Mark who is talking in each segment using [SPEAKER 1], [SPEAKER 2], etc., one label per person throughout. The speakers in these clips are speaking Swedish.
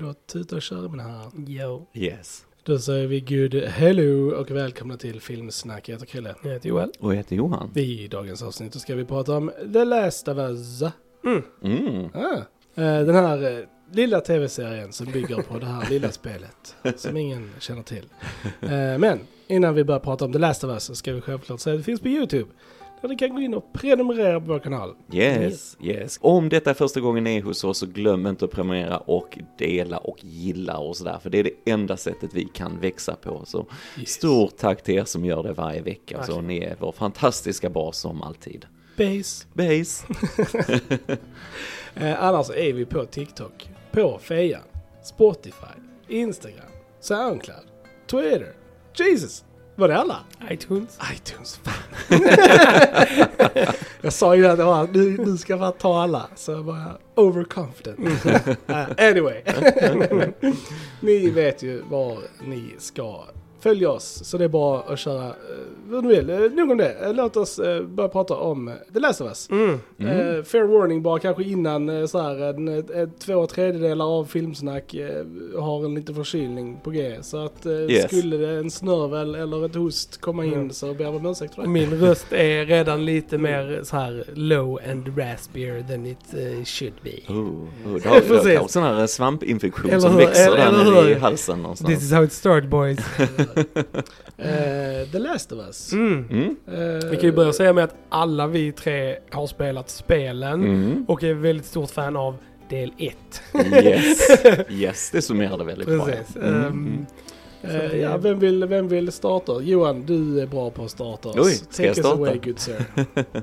[SPEAKER 1] Redo att tuta och köra mina herrar?
[SPEAKER 2] Jo.
[SPEAKER 3] Yes.
[SPEAKER 1] Då säger vi good hello och välkomna till Filmsnack. Jag heter Krille.
[SPEAKER 2] Jag heter Joel.
[SPEAKER 3] Och jag heter Johan.
[SPEAKER 1] I dagens avsnitt ska vi prata om The Last of Us.
[SPEAKER 3] Mm.
[SPEAKER 1] Ah. Eh, Den här eh, lilla tv-serien som bygger på det här lilla spelet som ingen känner till. Eh, Men innan vi börjar prata om The Last of Us så ska vi självklart säga att det finns på YouTube. Där ni kan gå in och prenumerera på vår kanal.
[SPEAKER 3] Yes, yes. Om detta är första gången ni är hos oss så glöm inte att prenumerera och dela och gilla och sådär. För det är det enda sättet vi kan växa på. Så
[SPEAKER 1] Yes.
[SPEAKER 3] stort tack till er som gör det varje vecka. Så ni är vår fantastiska bas som alltid.
[SPEAKER 1] Base.
[SPEAKER 3] Base.
[SPEAKER 1] Eh, annars är vi på TikTok, på Fejan, Spotify, Instagram, Soundcloud, Twitter. Jesus! Var det alla?
[SPEAKER 2] iTunes.
[SPEAKER 1] iTunes, fan. jag sa ju att det var, nu, nu ska bara ta alla, så jag var overconfident. Eh, anyway. ni vet ju var ni ska följa oss, så det är bara att köra uh, vad ni vill. Uh, nog om det. Eh, låt oss eh, börja prata om eh, The Last of Us.
[SPEAKER 2] Mm.
[SPEAKER 1] Eh, fair warning bara kanske innan uh, så här, en, ett- två tredjedelar av filmsnack eh, har en liten förkylning på G. Så att eh,
[SPEAKER 3] Yes.
[SPEAKER 1] skulle det en snörvel eller ett host komma in
[SPEAKER 2] Mm.
[SPEAKER 1] så ber jag om ursäkt för det.
[SPEAKER 2] Min röst är redan lite mer så här low and raspier than it eh, should be.
[SPEAKER 3] Oh, oh, du har, du har sån här svampinfektion
[SPEAKER 2] Eller
[SPEAKER 3] som
[SPEAKER 2] hur?
[SPEAKER 3] växer där
[SPEAKER 2] Eller
[SPEAKER 3] nere i halsen
[SPEAKER 2] This
[SPEAKER 3] någonstans.
[SPEAKER 2] is how it started boys.
[SPEAKER 1] Eh, The Last of Us.
[SPEAKER 2] Mm.
[SPEAKER 3] Mm.
[SPEAKER 1] Eh,
[SPEAKER 2] Vi kan ju börja säga med att alla vi tre har spelat spelen
[SPEAKER 3] Mm.
[SPEAKER 2] och är väldigt stort fan av del 1.
[SPEAKER 3] Yes. yes, det summerar det väldigt bra. ja.
[SPEAKER 2] Precis.
[SPEAKER 3] Mm.
[SPEAKER 2] Ehm,
[SPEAKER 3] Mm.
[SPEAKER 1] Eh, ja, vem vill, vem vill starta? Johan, du är bra på att starta oss.
[SPEAKER 3] Oj, ska
[SPEAKER 1] Take
[SPEAKER 3] jag starta?
[SPEAKER 1] away good sir.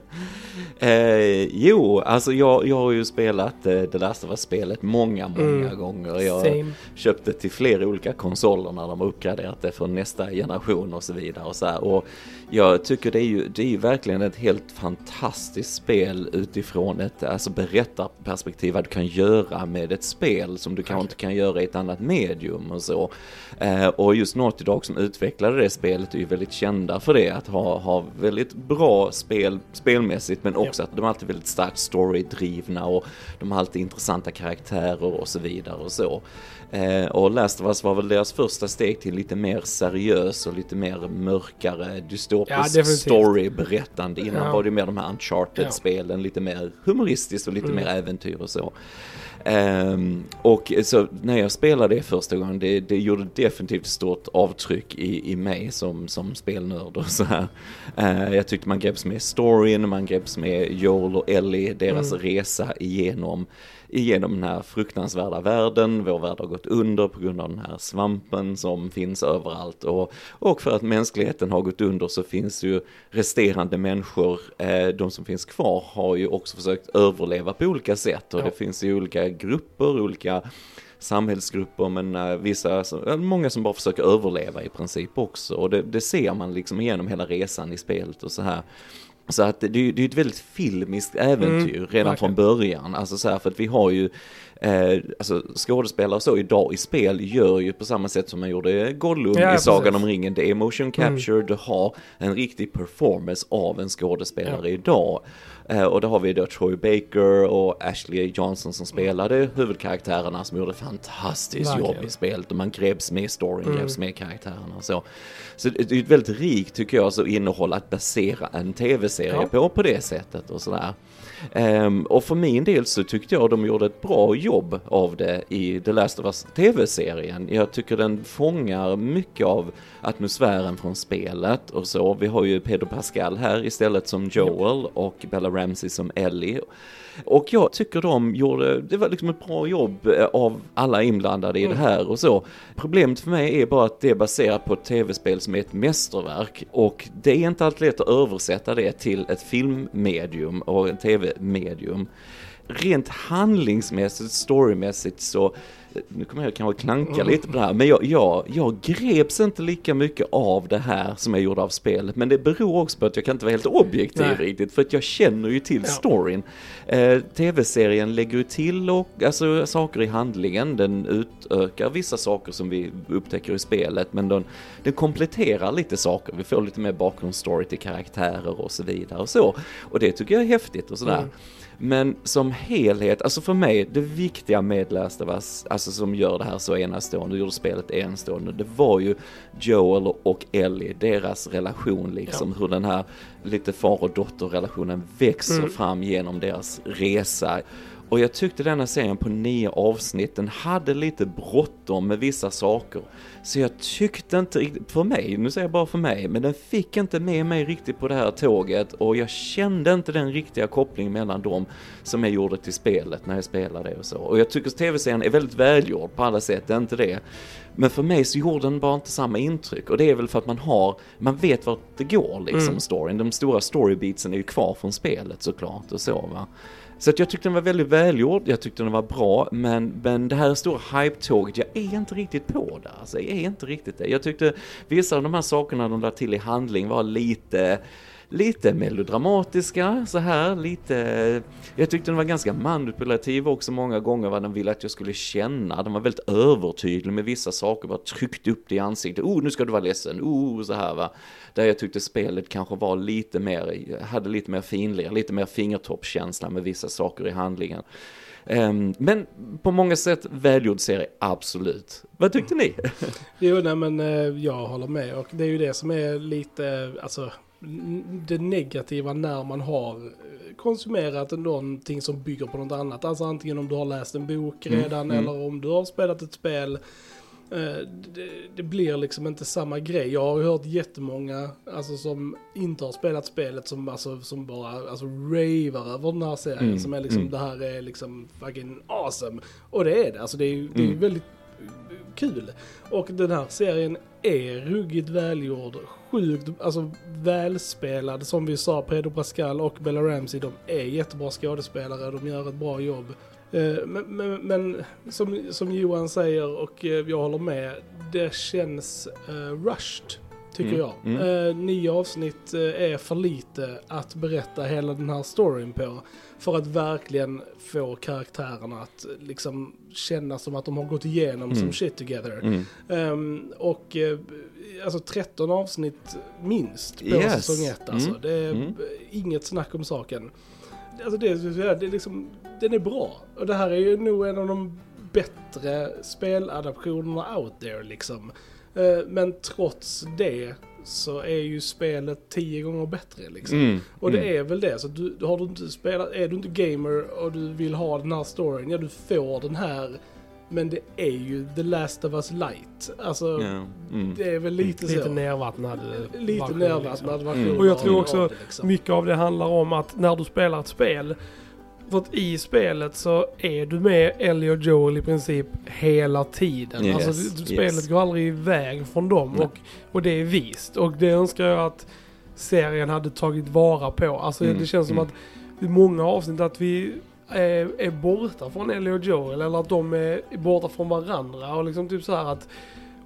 [SPEAKER 3] Eh, jo, alltså jag, jag har ju spelat eh, Det Last of Us-spelet många, många
[SPEAKER 2] Mm.
[SPEAKER 3] gånger. Jag
[SPEAKER 2] Same.
[SPEAKER 3] köpte till flera olika konsoler när de har uppgraderat det för nästa generation och så vidare. Och, så här. och jag tycker det är, ju, det är ju verkligen ett helt fantastiskt spel utifrån ett alltså berättarperspektiv vad du kan göra med ett spel som du kanske inte kan göra i ett annat medium och så. Eh, och just Naughty Dog som utvecklade det spelet är ju väldigt kända för det, att ha, ha väldigt bra spel spelmässigt men också att de alltid är väldigt starkt storydrivna och de har alltid intressanta karaktärer och så vidare och så. Eh, och Last of Us var väl deras första steg till lite mer seriös och lite mer mörkare
[SPEAKER 2] Ja,
[SPEAKER 3] dystopisk
[SPEAKER 2] definitivt.
[SPEAKER 3] story berättande. Innan
[SPEAKER 2] Ja.
[SPEAKER 3] var det mer de här
[SPEAKER 1] Ja.
[SPEAKER 3] Uncharted-spelen, lite mer humoristiskt och lite
[SPEAKER 2] Mm.
[SPEAKER 3] mer äventyr och så. Ehm, och så när jag spelade det första gången, det, det gjorde definitivt stort avtryck i, i mig som, som spelnörd och så här. Eh, jag tyckte man greps med storyn, man greps med Joel och Ellie, deras
[SPEAKER 2] Mm.
[SPEAKER 3] resa igenom, igenom den här fruktansvärda världen. Vår värld har gått under på grund av den här svampen som finns överallt. Och, och för att mänskligheten har gått under så finns ju resterande människor, eh, de som finns kvar, har ju också försökt överleva på olika sätt. Och
[SPEAKER 2] Ja.
[SPEAKER 3] det finns ju olika grupper, olika samhällsgrupper men eh, vissa, många som bara försöker överleva i princip också och det, det ser man liksom igenom hela resan i spelet och så här. Så att det, det är ju ett väldigt filmiskt äventyr
[SPEAKER 2] Mm,
[SPEAKER 3] redan
[SPEAKER 2] verkligen.
[SPEAKER 3] från början. Alltså så här, för att vi har ju, eh, alltså skådespelare så idag i spel gör ju på samma sätt som man gjorde Gollum
[SPEAKER 2] Ja,
[SPEAKER 3] i Sagan
[SPEAKER 2] precis.
[SPEAKER 3] om ringen. Det är motion capture, du har en riktig performance av en skådespelare idag. Eh, och då har vi då Troy Baker och Ashley Johnson som spelade huvudkaraktärerna som gjorde fantastiskt
[SPEAKER 2] Verkligen.
[SPEAKER 3] jobb i spelet och man greps med storyn,
[SPEAKER 2] Mm.
[SPEAKER 3] greps med karaktärerna och så. Så det det är ett väldigt rikt tycker jag, så innehåll att basera en tv-serie
[SPEAKER 2] Ja.
[SPEAKER 3] på på det sättet och sådär. Ehm, och för min del så tyckte jag de gjorde ett bra jobb av det i The Last of Us tv-serien. Jag tycker den fångar mycket av atmosfären från spelet och så. Vi har ju Pedro Pascal här istället som Joel och Bella Ramsey som Ellie. Och jag tycker de gjorde, det var liksom ett bra jobb eh, av alla inblandade i det här och så. Problemet för mig är bara att det är baserat på ett tv-spel som är ett mästerverk och det är inte alltid lätt att översätta det till ett filmmedium och ett tv-medium. Rent handlingsmässigt, storymässigt så nu kommer jag kanske klanka lite på det här, men jag, jag, jag greps inte lika mycket av det här som jag gjorde av spelet. Men det beror också på att jag kan inte vara helt objektiv
[SPEAKER 2] Nej.
[SPEAKER 3] riktigt, för att jag känner ju till
[SPEAKER 2] Ja.
[SPEAKER 3] storyn. Eh, Tv-serien lägger ju till och, alltså, saker i handlingen, den utökar vissa saker som vi upptäcker i spelet, men den, den kompletterar lite saker. Vi får lite mer bakgrundsstory till karaktärer och så vidare och så. Och det tycker jag är häftigt och sådär.
[SPEAKER 2] Mm.
[SPEAKER 3] Men som helhet, alltså för mig, det viktiga med Last of Us, alltså som gör det här så enastående, gjorde spelet enastående, det var ju Joel och Ellie, deras relation liksom, hur den här lite far och dotterrelationen växer
[SPEAKER 2] Mm.
[SPEAKER 3] fram genom deras resa. Och jag tyckte denna serien på nio avsnitt, den hade lite bråttom med vissa saker. Så jag tyckte inte riktigt, för mig, nu säger jag bara för mig, men den fick inte med mig riktigt på det här tåget och jag kände inte den riktiga kopplingen mellan dem som jag gjorde till spelet när jag spelade och så. Och jag tycker tv-serien är väldigt välgjord på alla sätt, det är inte det. Men för mig så gjorde den bara inte samma intryck och det är väl för att man har, man vet vart det går liksom
[SPEAKER 2] Mm.
[SPEAKER 3] storyn. De stora storybeatsen är ju kvar från spelet såklart och så va. Så att jag tyckte den var väldigt välgjord, jag tyckte den var bra, men, men det här stora hype-tåget, jag är inte riktigt på det. Alltså, jag är inte riktigt det. Jag tyckte vissa av de här sakerna de lade till i handling var lite, lite melodramatiska, så här, lite... Jag tyckte den var ganska manipulativ också många gånger vad den ville att jag skulle känna. Den var väldigt övertydlig med vissa saker, bara tryckt upp det i ansiktet. Oh, nu ska du vara ledsen, oh, så här va. Där jag tyckte spelet kanske var lite mer, hade lite mer finlir, lite mer fingertoppskänsla med vissa saker i handlingen. Ehm, men på många sätt välgjord serie, absolut. Vad tyckte ni?
[SPEAKER 1] Jo, nej men eh, jag håller med och det är ju det som är lite, alltså det negativa när man har eh, konsumerat någonting som bygger på något annat. Alltså antingen om du har läst en bok
[SPEAKER 3] Mm,
[SPEAKER 1] redan
[SPEAKER 3] mm.
[SPEAKER 1] eller om du har spelat ett spel. Eh, Det, det blir liksom inte samma grej. Jag har hört jättemånga alltså, som inte har spelat spelet som, alltså, som bara alltså, ravar över den här serien.
[SPEAKER 3] Mm,
[SPEAKER 1] Som är liksom,
[SPEAKER 3] mm.
[SPEAKER 1] det här är liksom fucking awesome. Och det är det. Alltså det är det är
[SPEAKER 3] Mm.
[SPEAKER 1] väldigt kul. Och den här serien är ruggigt välgjord, sjukt alltså välspelad. Som vi sa, Pedro Pascal och Bella Ramsey, de är jättebra skådespelare, de gör ett bra jobb. Eh, men, men, men som, som Johan säger och eh, jag håller med, det känns uh, rushed. Tycker
[SPEAKER 3] Mm,
[SPEAKER 1] jag.
[SPEAKER 3] mm.
[SPEAKER 1] Eh, nio avsnitt eh, är för lite att berätta hela den här storyn på. För att verkligen få karaktärerna att eh, liksom känna som att de har gått igenom
[SPEAKER 3] Mm.
[SPEAKER 1] som shit together.
[SPEAKER 3] Mm.
[SPEAKER 1] Ehm, och eh, alltså 13 avsnitt minst på
[SPEAKER 3] Yes.
[SPEAKER 1] säsong 1 alltså.
[SPEAKER 3] Mm.
[SPEAKER 1] Det är
[SPEAKER 3] Mm.
[SPEAKER 1] inget snack om saken. Alltså det, det, det är liksom, den är bra. Och det här är ju nog en av de bättre speladaptionerna out there liksom. Eh, men trots det så är ju spelet tio gånger bättre liksom.
[SPEAKER 3] Mm.
[SPEAKER 1] Och det
[SPEAKER 3] Mm.
[SPEAKER 1] är väl det. Så du, har du inte spelat, är du inte gamer och du vill ha den här storyn, ja du får den här. Men det är ju The Last of Us Light. Alltså,
[SPEAKER 3] Ja. Mm.
[SPEAKER 1] det är väl lite,
[SPEAKER 2] Lite
[SPEAKER 1] så.
[SPEAKER 2] nervattnad
[SPEAKER 1] Lite
[SPEAKER 2] version,
[SPEAKER 1] nervattnad
[SPEAKER 2] liksom.
[SPEAKER 1] version.
[SPEAKER 3] Mm.
[SPEAKER 2] Och jag tror också
[SPEAKER 1] det, liksom.
[SPEAKER 2] Mycket av det handlar om att när du spelar ett spel, för att i spelet så är du med Ellie och Joel i princip hela tiden.
[SPEAKER 3] Yes,
[SPEAKER 2] alltså du,
[SPEAKER 3] yes.
[SPEAKER 2] spelet går aldrig iväg från dem och, och det är vist. Och det önskar jag att serien hade tagit vara på. Alltså
[SPEAKER 3] Mm,
[SPEAKER 2] det känns som
[SPEAKER 3] mm.
[SPEAKER 2] att i många avsnitt att vi är, är borta från Ellie och Joel eller att de är borta från varandra och liksom typ så här att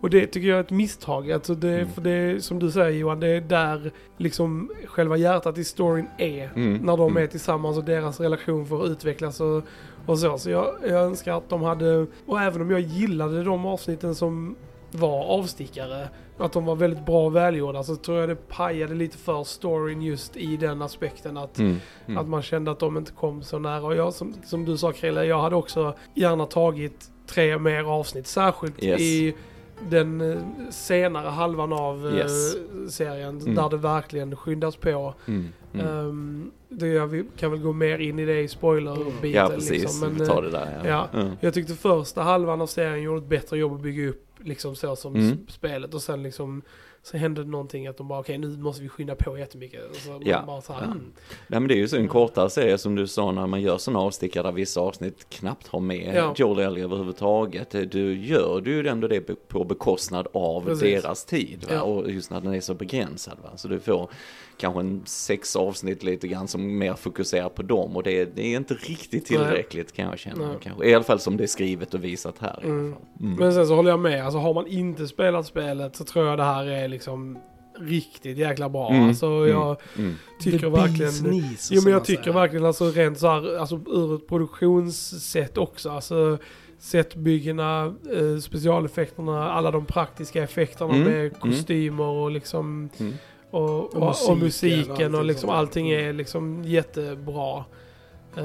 [SPEAKER 2] och det tycker jag är ett misstag. Alltså det,
[SPEAKER 3] Mm.
[SPEAKER 2] För det som du säger Johan, det är där liksom själva hjärtat i storyn är.
[SPEAKER 3] Mm.
[SPEAKER 2] När de
[SPEAKER 3] Mm.
[SPEAKER 2] är tillsammans och deras relation får utvecklas och, och så. Så jag, jag önskar att de hade, och även om jag gillade de avsnitten som var avstickare, att de var väldigt bra och välgjorda, så tror jag det pajade lite för storyn just i den aspekten att
[SPEAKER 3] Mm. Mm.
[SPEAKER 2] att man kände att de inte kom så nära. Och jag, som, som du sa Krille, jag hade också gärna tagit tre mer avsnitt. Särskilt
[SPEAKER 3] Yes.
[SPEAKER 2] i den eh, senare halvan av eh,
[SPEAKER 3] Yes.
[SPEAKER 2] serien.
[SPEAKER 3] Mm.
[SPEAKER 2] Där det verkligen skyndas på.
[SPEAKER 3] Mm. Mm.
[SPEAKER 2] Ehm, det, jag vi kan väl gå mer in i det i spoiler-biten.
[SPEAKER 3] ja, precis.
[SPEAKER 2] Liksom.
[SPEAKER 3] vi
[SPEAKER 2] Men,
[SPEAKER 3] tar
[SPEAKER 2] eh,
[SPEAKER 3] det där. Ja.
[SPEAKER 2] ja.
[SPEAKER 3] Mm.
[SPEAKER 2] jag tyckte första halvan av serien gjorde ett bättre jobb att bygga upp liksom så som
[SPEAKER 3] Mm.
[SPEAKER 2] spelet. Och sen liksom så hände det någonting att de bara okej nu måste vi skynda på jättemycket. Så
[SPEAKER 3] Ja,
[SPEAKER 2] bara så här,
[SPEAKER 3] ja.
[SPEAKER 2] mm.
[SPEAKER 3] Nej men det är ju så en kortare serie som du sa när man gör sådana avstickare där vissa avsnitt knappt har med
[SPEAKER 2] Ja.
[SPEAKER 3] Joel Ellie överhuvudtaget. Du gör du ju ändå det på bekostnad av
[SPEAKER 2] Precis.
[SPEAKER 3] deras tid.
[SPEAKER 2] Ja.
[SPEAKER 3] Och just när den är så begränsad. Va? Så du får kanske en sex avsnitt lite grann som mer fokuserar på dem. Och det, det är inte riktigt tillräckligt kan jag känna.
[SPEAKER 2] Nej.
[SPEAKER 3] Kanske. I alla fall som det är skrivet och visat här. I alla
[SPEAKER 2] Mm.
[SPEAKER 3] fall. Mm.
[SPEAKER 2] Men sen så håller jag med, alltså har man inte spelat spelet så tror jag det här är liksom riktigt jäkla bra.
[SPEAKER 3] Mm,
[SPEAKER 2] Alltså jag
[SPEAKER 3] Mm.
[SPEAKER 2] tycker
[SPEAKER 1] The
[SPEAKER 2] verkligen...
[SPEAKER 1] knees,
[SPEAKER 2] Jo men jag tycker
[SPEAKER 1] säger.
[SPEAKER 2] verkligen alltså rent så här, alltså ur ett produktionssätt också. Alltså setbyggena, eh, specialeffekterna, alla de praktiska effekterna
[SPEAKER 3] Mm,
[SPEAKER 2] med kostymer och liksom
[SPEAKER 3] Mm.
[SPEAKER 2] Och, och,
[SPEAKER 1] Och
[SPEAKER 2] och musiken,
[SPEAKER 1] musiken och
[SPEAKER 2] och,
[SPEAKER 1] allting
[SPEAKER 2] liksom allting är liksom jättebra.
[SPEAKER 3] Ja,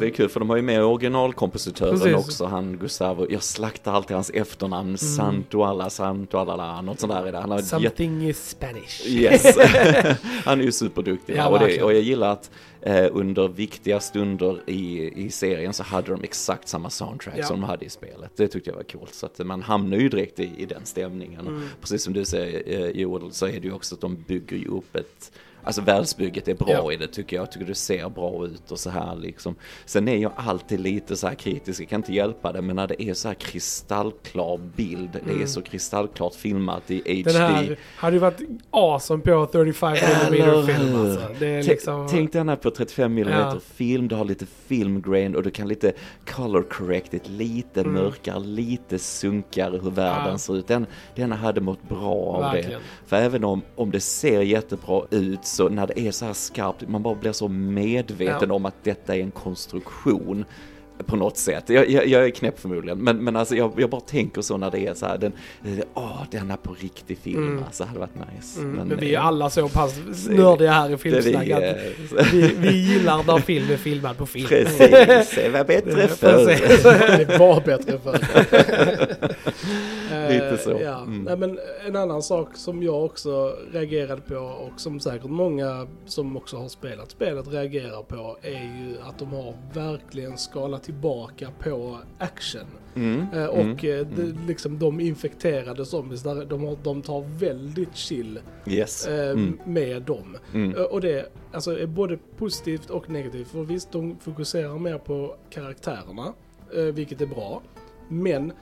[SPEAKER 3] det är kul för de har ju med originalkompositören
[SPEAKER 2] Precis.
[SPEAKER 3] också, han Gustavo. Jag slaktar alltid hans efternamn, Santo alla Santo alla, något sånt där är det. Han har.
[SPEAKER 2] Something is Spanish.
[SPEAKER 3] Yes! han är ju superduktig.
[SPEAKER 2] Ja,
[SPEAKER 3] och, det, och jag gillar att eh, under viktiga stunder i, i serien så hade de exakt samma soundtrack
[SPEAKER 2] Ja.
[SPEAKER 3] som de hade i spelet. Det tyckte jag var coolt. Så att man hamnar ju direkt i, i den stämningen.
[SPEAKER 2] Mm.
[SPEAKER 3] Precis som du säger eh, Joel, så är det ju också att de bygger ju upp ett Alltså världsbygget är bra
[SPEAKER 2] Ja.
[SPEAKER 3] i det tycker jag. Jag tycker det ser bra ut och så här liksom. Sen är jag alltid lite så här kritisk, jag kan inte hjälpa det, men när det är så här kristallklar bild, det är så kristallklart filmat i HD.
[SPEAKER 2] Mm. Den här hade ju varit awesome på 35 mm film alltså. Det liksom...
[SPEAKER 3] Tänk den här på 35 mm
[SPEAKER 2] Ja.
[SPEAKER 3] film, du har lite filmgrain och du kan lite color correct it, lite
[SPEAKER 2] Mm.
[SPEAKER 3] mörkare, lite sunkigare hur världen
[SPEAKER 2] Ja.
[SPEAKER 3] ser ut. Den, den hade mått bra av
[SPEAKER 2] Verkligen.
[SPEAKER 3] det. För även om, om det ser jättebra ut så när det är så här skarpt, man bara blir så medveten
[SPEAKER 2] Ja.
[SPEAKER 3] om att detta är en konstruktion på något sätt. Jag, jag, jag är knäpp förmodligen, men, men alltså jag, jag bara tänker så när det är så här, den, åh, denna på riktig film,
[SPEAKER 2] Mm.
[SPEAKER 3] alltså hade varit nice.
[SPEAKER 2] Mm, men, vi är
[SPEAKER 3] eh,
[SPEAKER 2] alla så pass nördiga här i filmsnack
[SPEAKER 3] vi,
[SPEAKER 2] att
[SPEAKER 3] eh,
[SPEAKER 2] vi, vi gillar när film är filmad på film.
[SPEAKER 3] Precis, det var bättre förr.
[SPEAKER 1] Det var bättre förr.
[SPEAKER 3] Lite så.
[SPEAKER 1] Ja.
[SPEAKER 3] Mm.
[SPEAKER 1] Nej, men en annan sak som jag också reagerade på och som säkert många som också har spelat spelet reagerar på är ju att de har verkligen skalat tillbaka på action.
[SPEAKER 3] Mm,
[SPEAKER 1] Eh, och
[SPEAKER 3] mm,
[SPEAKER 1] eh, det, liksom de infekterade zombies, där de, har, de tar väldigt chill
[SPEAKER 3] Yes.
[SPEAKER 1] eh,
[SPEAKER 3] Mm,
[SPEAKER 1] med dem.
[SPEAKER 3] mm.
[SPEAKER 1] Och det alltså, är både positivt och negativt. För visst, de fokuserar mer på karaktärerna, vilket är bra. Men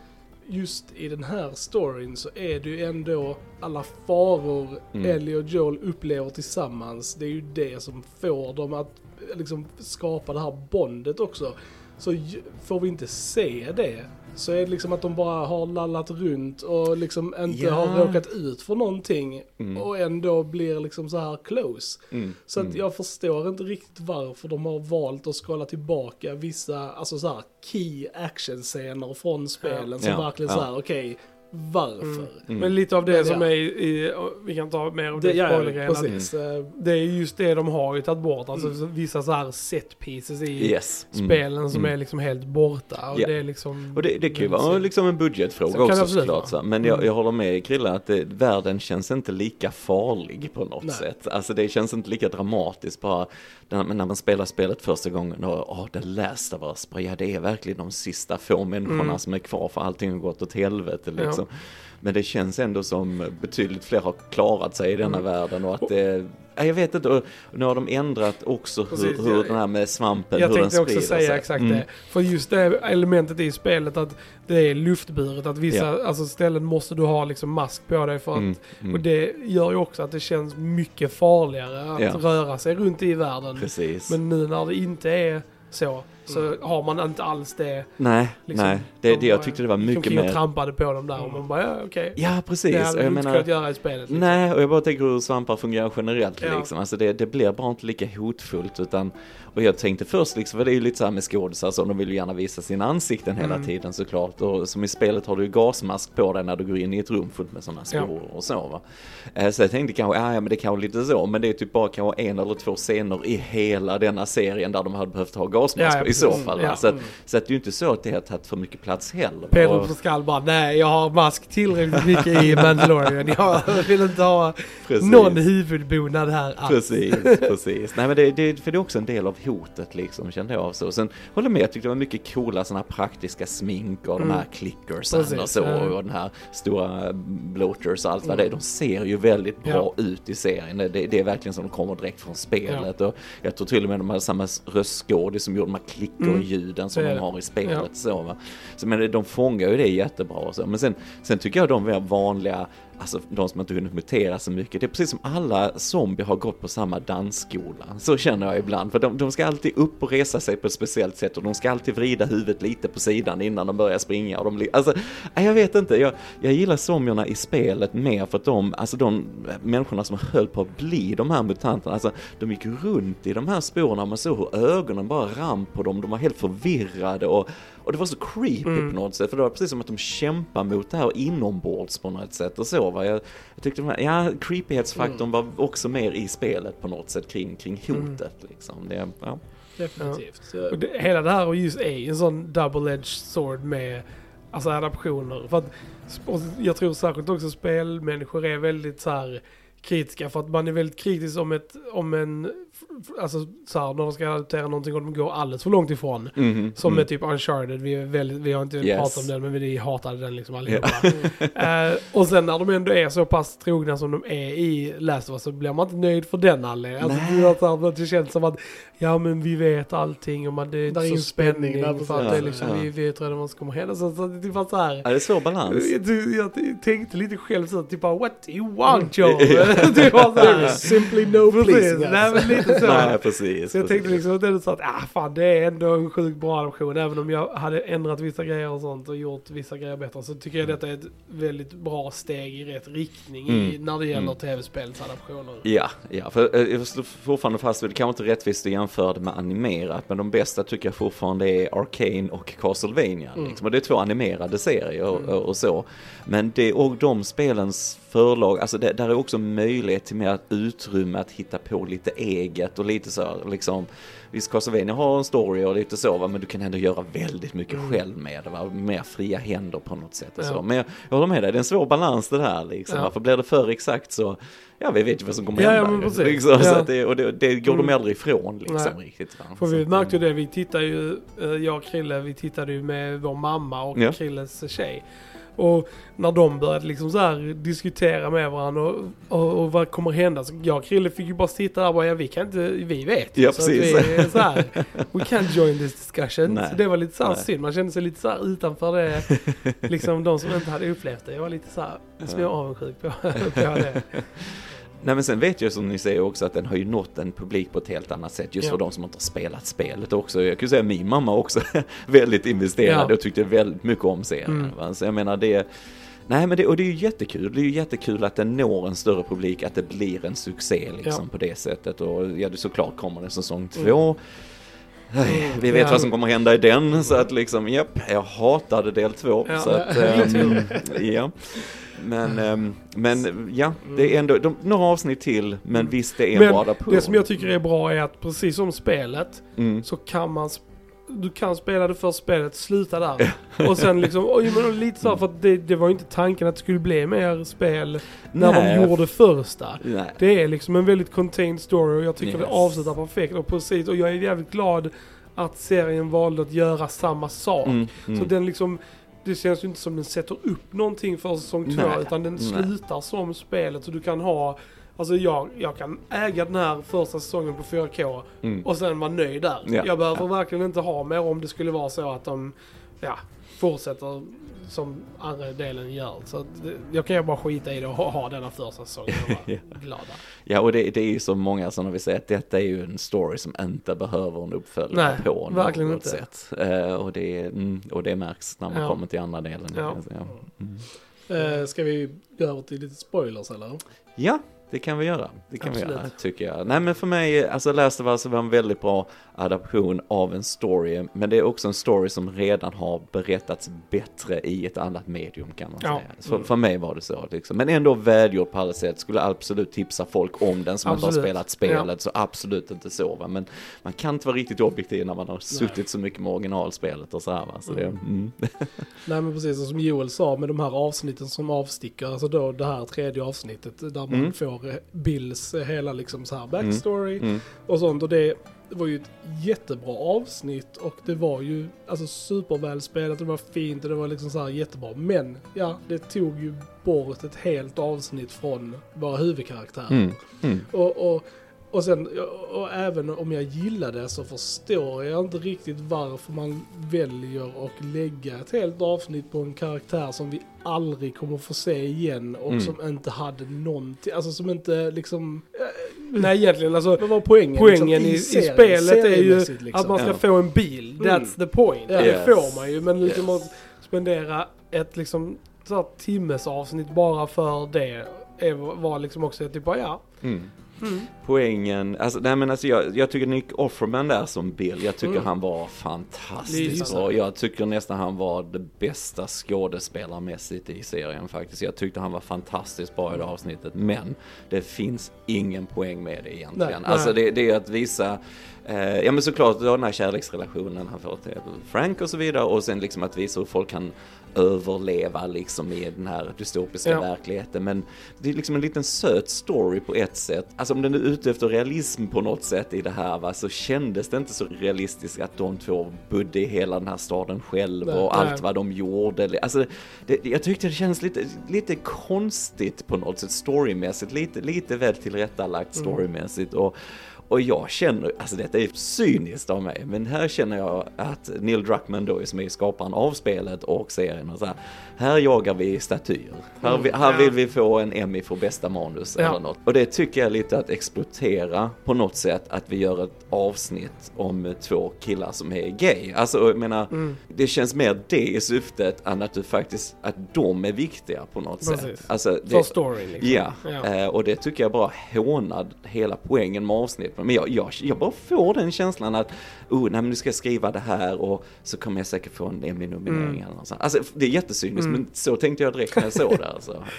[SPEAKER 1] just i den här storyn så är det ju ändå alla faror
[SPEAKER 3] Mm.
[SPEAKER 1] Ellie och Joel upplever tillsammans. Det är ju det som får dem att liksom skapa det här bondet också. Så får vi inte se det så är det liksom att de bara har lallat runt och liksom inte
[SPEAKER 3] Ja.
[SPEAKER 1] har råkat ut för någonting
[SPEAKER 3] Mm.
[SPEAKER 1] och ändå blir liksom så här close.
[SPEAKER 3] Mm,
[SPEAKER 1] Så att
[SPEAKER 3] mm.
[SPEAKER 1] jag förstår inte riktigt varför de har valt att skala tillbaka vissa, alltså så här key action-scener från spelen som
[SPEAKER 3] Ja,
[SPEAKER 1] verkligen
[SPEAKER 3] ja.
[SPEAKER 1] så här, okej, varför?
[SPEAKER 3] Mm.
[SPEAKER 2] Men lite av det
[SPEAKER 1] Men
[SPEAKER 2] som
[SPEAKER 1] ja.
[SPEAKER 2] är i, vi kan ta mer av det,
[SPEAKER 1] Det, ja,
[SPEAKER 2] spoilergrejen, att
[SPEAKER 1] precis. Eh,
[SPEAKER 2] Det är just det de har ju tagit bort, alltså vissa så här set pieces i
[SPEAKER 3] Yes. Mm.
[SPEAKER 2] spelen som
[SPEAKER 3] Mm.
[SPEAKER 2] är liksom helt borta. Och
[SPEAKER 3] Ja.
[SPEAKER 2] det är liksom...
[SPEAKER 3] Och det, det kan ju vara liksom en budgetfråga
[SPEAKER 2] Så det
[SPEAKER 3] också såklart. Så. Men jag,
[SPEAKER 2] Mm.
[SPEAKER 3] jag håller med Krille att det, världen känns inte lika farlig på något
[SPEAKER 1] Nej.
[SPEAKER 3] sätt. Alltså det känns inte lika dramatiskt bara när, när man spelar spelet första gången och åh, Last of Us, bara, ja det är verkligen de sista få människorna
[SPEAKER 2] Mm.
[SPEAKER 3] som är kvar för allting har gått åt helvete
[SPEAKER 2] Ja.
[SPEAKER 3] Liksom. Men det känns ändå som betydligt fler har klarat sig i denna
[SPEAKER 2] Mm.
[SPEAKER 3] världen och att det, ja, jag vet inte, och nu har de ändrat också hur,
[SPEAKER 2] Precis,
[SPEAKER 3] hur
[SPEAKER 2] jag-
[SPEAKER 3] den här med svampen,
[SPEAKER 2] Jag
[SPEAKER 3] hur den
[SPEAKER 2] tänkte också
[SPEAKER 3] sprider
[SPEAKER 2] säga
[SPEAKER 3] sig.
[SPEAKER 2] exakt
[SPEAKER 3] Mm.
[SPEAKER 2] det. För just det elementet i spelet att det är luftburet, att vissa
[SPEAKER 3] Ja.
[SPEAKER 2] alltså ställen måste du ha liksom mask på dig för att
[SPEAKER 3] Mm, mm.
[SPEAKER 2] Och det gör ju också att det känns mycket farligare att
[SPEAKER 3] Ja.
[SPEAKER 2] röra sig runt i världen.
[SPEAKER 3] Precis.
[SPEAKER 2] Men nu när det inte är så, så har man inte alls det.
[SPEAKER 3] Nej,
[SPEAKER 2] Liksom,
[SPEAKER 3] nej. Det,
[SPEAKER 2] de
[SPEAKER 3] det, jag tyckte det var
[SPEAKER 2] gick
[SPEAKER 3] mycket mer...
[SPEAKER 2] trampade på dem där och man bara, ja okej.
[SPEAKER 3] Ja, precis.
[SPEAKER 2] Det hade du
[SPEAKER 3] jag
[SPEAKER 2] inte kunnat göra i spelet. Liksom.
[SPEAKER 3] nej, och jag bara tänker hur svampar fungerar generellt
[SPEAKER 2] Ja.
[SPEAKER 3] liksom. Alltså det, det blir bara inte lika hotfullt utan och jag tänkte först liksom, för det är ju lite så här med skådisar så de vill ju gärna visa sina ansikten hela
[SPEAKER 2] Mm.
[SPEAKER 3] tiden såklart. Och som i spelet har du ju gasmask på dig när du går in i ett rum fullt med sådana
[SPEAKER 2] Ja.
[SPEAKER 3] skor och så va. Eh, Så jag tänkte kanske, ja, ja men det kanske lite så, men det är typ bara kanske en eller två scener i hela denna serien där de hade behövt ha gasmask
[SPEAKER 2] Ja, ja,
[SPEAKER 3] så fall.
[SPEAKER 2] Ja.
[SPEAKER 3] Så, att, så att det är ju inte så att det har tagit för mycket plats heller.
[SPEAKER 2] Pedro Pascal bara, nej jag har mask tillräckligt mycket i Mandalorian. Jag vill inte ha
[SPEAKER 3] Precis.
[SPEAKER 2] någon huvudbonad här alls.
[SPEAKER 3] Precis, precis. Nej men det, det, för det är också en del av hotet liksom, kände jag. Så. Sen håller med, jag tyckte det var mycket coola sådana här praktiska smink och
[SPEAKER 2] Mm.
[SPEAKER 3] de här clickersen
[SPEAKER 2] Precis,
[SPEAKER 3] och så.
[SPEAKER 2] ja.
[SPEAKER 3] Och den här stora bloaters och allt vad det är. De ser ju väldigt bra ut i serien. Det, det är verkligen som de kommer direkt från spelet. Och jag tror till och med de hade samma röstskådis som gjorde de här klickerljuden som
[SPEAKER 2] Mm. Så är
[SPEAKER 3] de har i spelet.
[SPEAKER 2] Ja.
[SPEAKER 3] Så, va? så men de fångar ju det jättebra. Och så. Men sen, sen tycker jag de vanliga Alltså de som inte hunnit mutera så mycket. Det är precis som alla zombier har gått på samma dansskola. Så känner jag ibland. För de, de ska alltid upp och resa sig på ett speciellt sätt och de ska alltid vrida huvudet lite på sidan innan de börjar springa. Och de, alltså, jag vet inte. Jag, jag gillar zombierna i spelet mer för att de, alltså de människorna som höll på att bli de här mutanterna, alltså de gick runt i de här spåren och man såg hur ögonen bara rann på dem. De var helt förvirrade och, och det var så creepy
[SPEAKER 2] Mm.
[SPEAKER 3] på något sätt. För det var precis som att de kämpar mot det här inombords på något sätt och så. Va? Jag, jag tyckte här, ja, creepighetsfaktorn var också mer i spelet på något sätt kring, kring hotet. Liksom. Det, ja.
[SPEAKER 1] definitivt. Så-
[SPEAKER 2] Och det, hela det här och just är en sån double-edged sword med alltså adaptioner. För att, och jag tror särskilt också spelmänniskor är väldigt så här kritiska för att man är väldigt kritisk om ett, om en, alltså så här när de ska adaptera någonting och de går alldeles för långt ifrån.
[SPEAKER 3] Mhm,
[SPEAKER 2] Som
[SPEAKER 3] mm.
[SPEAKER 2] med typ Uncharted, vi, är väldigt, vi har inte
[SPEAKER 3] Yes.
[SPEAKER 2] pratat om den men vi hatade den liksom allihopa. Eh, och sen när de ändå är så pass trogna som de är i Last of Us så blir man inte nöjd för den anledningen. Alltså,
[SPEAKER 3] Nej.
[SPEAKER 2] det, är känns som att ja men vi vet allting om att det är inte
[SPEAKER 1] är
[SPEAKER 2] så
[SPEAKER 1] ingen spänning,
[SPEAKER 2] spänning för att det är liksom,
[SPEAKER 3] Ja.
[SPEAKER 2] vi vet redan vad som kommer hända. Så, så det är typ så här.
[SPEAKER 3] Ja, det är svår balans.
[SPEAKER 2] Jag, jag tänkte lite själv så typ bara what do you want Joe? Det var så här.
[SPEAKER 1] simply no
[SPEAKER 2] Precis,
[SPEAKER 1] pleasing
[SPEAKER 2] nej men lite så.
[SPEAKER 3] Nej, precis.
[SPEAKER 2] Så jag tänkte
[SPEAKER 3] precis.
[SPEAKER 2] liksom att det så att, ah fan det är ändå en sjukt bra adoption. Även om jag hade ändrat vissa grejer och sånt och gjort vissa grejer bättre. Så tycker jag detta är ett väldigt bra steg i rätt riktning i,
[SPEAKER 3] Mm.
[SPEAKER 2] när det gäller
[SPEAKER 3] Mm.
[SPEAKER 2] tv-spelsadaptioner.
[SPEAKER 3] Ja, ja, för eh, jag står fortfarande fast vid, det kanske inte rättvist att jämföra det med animerat, men de bästa tycker jag fortfarande är Arcane och Castlevania.
[SPEAKER 2] Mm.
[SPEAKER 3] Liksom. Och det är två animerade serier och,
[SPEAKER 2] Mm.
[SPEAKER 3] och, och så. Men det och de spelens förlag, alltså det, där är också möjlighet till mer utrymme att hitta på lite eget och lite så här, liksom. Visst, Castlevania har en story och lite så, va, men du kan ändå göra väldigt mycket
[SPEAKER 2] Mm.
[SPEAKER 3] själv med det, va? mer fria händer på något sätt. Och
[SPEAKER 2] Ja.
[SPEAKER 3] så. Men jag, jag håller med dig, det är en svår balans det här liksom.
[SPEAKER 2] Ja.
[SPEAKER 3] För blir det för exakt så, ja vi vet ju vad som kommer
[SPEAKER 2] Ja,
[SPEAKER 3] hända.
[SPEAKER 2] ja,
[SPEAKER 3] ju.
[SPEAKER 2] precis.
[SPEAKER 3] liksom, så
[SPEAKER 2] Ja.
[SPEAKER 3] att det, och det, det går de
[SPEAKER 2] Mm.
[SPEAKER 3] aldrig ifrån liksom
[SPEAKER 2] Nej.
[SPEAKER 3] riktigt. Va?
[SPEAKER 2] För
[SPEAKER 3] Så
[SPEAKER 2] vi märkte ju det, vi tittade ju, eh, jag och Krille, vi tittade ju med vår mamma och
[SPEAKER 3] Ja.
[SPEAKER 2] Krilles tjej. Och när de började liksom så här diskutera med varandra och, och, och vad kommer hända. Så jag och Krille fick ju bara sitta där och bara, ja vi kan inte, vi vet ju.
[SPEAKER 3] Ja,
[SPEAKER 2] så att vi är så här, we can't join this discussion.
[SPEAKER 3] Nej.
[SPEAKER 2] Så det var lite så här
[SPEAKER 3] Nej.
[SPEAKER 2] synd, man kände sig lite så här utanför det, liksom de som inte hade upplevt det. Jag var lite så här, små avundsjuk på, på det.
[SPEAKER 3] Nej men sen vet jag som ni säger också att den har ju nått en publik på ett helt annat sätt just
[SPEAKER 2] Ja.
[SPEAKER 3] för de som inte har spelat spelet också. Jag kan ju säga min mamma också väldigt investerad
[SPEAKER 2] Ja.
[SPEAKER 3] och tyckte väldigt mycket om serien.
[SPEAKER 2] Mm.
[SPEAKER 3] Så jag menar det Nej men det, och det är ju jättekul, det är ju jättekul att den når en större publik, att det blir en succé liksom
[SPEAKER 2] Ja.
[SPEAKER 3] på det sättet och ja det såklart kommer det säsong
[SPEAKER 2] Mm.
[SPEAKER 3] två. Nej, Vi vet
[SPEAKER 2] Ja.
[SPEAKER 3] vad som kommer hända i den så att liksom, japp, jag hatade del två.
[SPEAKER 2] Ja.
[SPEAKER 3] Så att,
[SPEAKER 2] ja.
[SPEAKER 3] Men, ehm, men ja, det är ändå de, några avsnitt till, men visst det är en bra adaption.
[SPEAKER 2] Det som jag tycker är bra är att precis som spelet
[SPEAKER 3] Mm.
[SPEAKER 2] så kan man du kan spela det första spelet, sluta där. Och sen liksom, oj men lite så här, för att det, det var ju inte tanken att det skulle bli mer spel när
[SPEAKER 3] Nej.
[SPEAKER 2] de gjorde första.
[SPEAKER 3] Nej.
[SPEAKER 2] Det är liksom en väldigt contained story och jag tycker
[SPEAKER 3] Yes.
[SPEAKER 2] det avslutar perfekt och precis och jag är jävligt glad att serien valde att göra samma sak.
[SPEAKER 3] Mm,
[SPEAKER 2] Så
[SPEAKER 3] mm.
[SPEAKER 2] den liksom, det känns ju inte som den sätter upp någonting för säsong två
[SPEAKER 3] Nej,
[SPEAKER 2] utan den
[SPEAKER 3] nej.
[SPEAKER 2] slutar som spelet så du kan ha Alltså jag, jag kan äga den här första säsongen på 4K
[SPEAKER 3] Mm.
[SPEAKER 2] och sen vara nöjd där.
[SPEAKER 3] Ja,
[SPEAKER 2] jag behöver
[SPEAKER 3] ja.
[SPEAKER 2] verkligen inte ha mer om det skulle vara så att de ja, fortsätter som andra delen gör. Så det, jag kan ju bara skita i det och ha, denna första säsongen och vara
[SPEAKER 3] Ja.
[SPEAKER 2] glad där.
[SPEAKER 3] Ja, och det, det är ju så många som vi säger att detta är ju en story som inte behöver en uppföljning
[SPEAKER 2] Nej,
[SPEAKER 3] på
[SPEAKER 2] verkligen
[SPEAKER 3] något
[SPEAKER 2] inte.
[SPEAKER 3] sätt. Eh, och, det, mm, och det märks när man
[SPEAKER 2] Ja.
[SPEAKER 3] kommer till andra delen.
[SPEAKER 2] Ja.
[SPEAKER 3] säga. Mm.
[SPEAKER 1] Eh, ska vi gå över till lite spoilers eller?
[SPEAKER 3] Ja, det kan vi göra. Det kan vi
[SPEAKER 2] Absolut.
[SPEAKER 3] göra, tycker jag. Nej, men för mig, alltså Last of Us var en väldigt bra adaption av en story, men det är också en story som redan har berättats bättre i ett annat medium kan man
[SPEAKER 2] Ja.
[SPEAKER 3] säga. Så
[SPEAKER 2] Mm.
[SPEAKER 3] För mig var det så liksom. Men ändå välgjord på alla sätt, skulle absolut tipsa folk om den som inte har
[SPEAKER 2] Absolut.
[SPEAKER 3] spelat spelet, så absolut inte så va. Men man kan inte vara riktigt objektiv när man har suttit så mycket med originalspelet och så här va. Så det, mm.
[SPEAKER 1] Nej men precis, som Joel sa med de här avsnitten som avsticker, alltså då det här tredje avsnittet där man
[SPEAKER 3] Mm.
[SPEAKER 1] Får eh, Bills eh, hela liksom så här backstory
[SPEAKER 3] Mm.
[SPEAKER 1] och sånt och det var ju ett jättebra avsnitt och det var ju alltså supervälspelat, det var fint och det var liksom så här jättebra. Men ja, det tog ju bort ett helt avsnitt från våra huvudkaraktärer.
[SPEAKER 3] Mm. Mm.
[SPEAKER 1] Och, och, och sen, och, även om jag gillar det så förstår jag inte riktigt varför man väljer att lägga ett helt avsnitt på en karaktär som vi aldrig kommer få se igen och
[SPEAKER 3] Mm.
[SPEAKER 1] som inte hade någonting, alltså som inte liksom...
[SPEAKER 2] Nej egentligen alltså
[SPEAKER 1] Vad var poängen?
[SPEAKER 2] Poängen i, i
[SPEAKER 1] serien-
[SPEAKER 2] spelet är ju
[SPEAKER 1] liksom?
[SPEAKER 2] att man ska
[SPEAKER 3] Ja.
[SPEAKER 2] få en bil. That's
[SPEAKER 1] Mm.
[SPEAKER 2] the point.
[SPEAKER 1] Ja.
[SPEAKER 2] Det
[SPEAKER 3] Yes.
[SPEAKER 2] får man ju. Men liksom
[SPEAKER 3] Yes.
[SPEAKER 2] att spendera ett liksom så här timmes avsnitt bara för det är, var liksom också typ bara ja.
[SPEAKER 3] Mm.
[SPEAKER 2] Mm.
[SPEAKER 3] poängen, alltså, nej men alltså jag, jag tycker Nick Offerman där som Bill, jag tycker
[SPEAKER 2] Mm.
[SPEAKER 3] han var
[SPEAKER 2] Lite
[SPEAKER 3] fantastisk
[SPEAKER 2] så.
[SPEAKER 3] bra. Jag tycker nästan han var det bästa skådespelarmässigt i serien faktiskt. Jag tyckte han var fantastiskt bra i det avsnittet, men det finns ingen poäng med det egentligen.
[SPEAKER 1] Nej,
[SPEAKER 3] alltså det, det är att visa Eh, ja men såklart, den här kärleksrelationen han får till Frank och så vidare och sen liksom att visa hur folk kan överleva liksom i den här dystopiska
[SPEAKER 2] Ja.
[SPEAKER 3] verkligheten. Men det är liksom en liten söt story på ett sätt. Alltså om den är ute efter realism på något sätt i det här va, så kändes det inte så realistiskt att de två bodde i hela den här staden själv
[SPEAKER 1] Nej,
[SPEAKER 3] och allt
[SPEAKER 2] nej.
[SPEAKER 3] vad de gjorde. Alltså, det, jag tyckte det känns lite, lite konstigt på något sätt storymässigt, lite, lite väl tillrättalagt
[SPEAKER 2] Mm.
[SPEAKER 3] storymässigt. Och, och jag känner, alltså detta är cyniskt av mig, men här känner jag att Neil Druckmann då som är skaparen av spelet och serien och så här, här jagar vi statyer. Här, vi, här
[SPEAKER 2] Ja.
[SPEAKER 3] vill vi få en Emmy för bästa manus
[SPEAKER 2] Ja.
[SPEAKER 3] eller något. Och det tycker jag lite att exploatera på något sätt att vi gör ett avsnitt om två killar som är gay. Alltså jag menar,
[SPEAKER 2] Mm.
[SPEAKER 3] det känns mer det i syftet än att du faktiskt, att de är viktiga på något
[SPEAKER 2] Precis.
[SPEAKER 3] sätt. Alltså,
[SPEAKER 2] För storyn liksom.
[SPEAKER 3] Ja,
[SPEAKER 2] Ja.
[SPEAKER 3] Eh, och det tycker jag bara hånar hela poängen med avsnittet. Men jag, jag, jag bara får den känslan att, oh, nej men nu ska jag skriva det här och så kommer jag säkert få en Emmy-nominering
[SPEAKER 2] Mm.
[SPEAKER 3] eller något sånt. Alltså det är jättecyniskt,
[SPEAKER 2] Mm.
[SPEAKER 3] men så tänkte jag direkt när jag såg det alltså.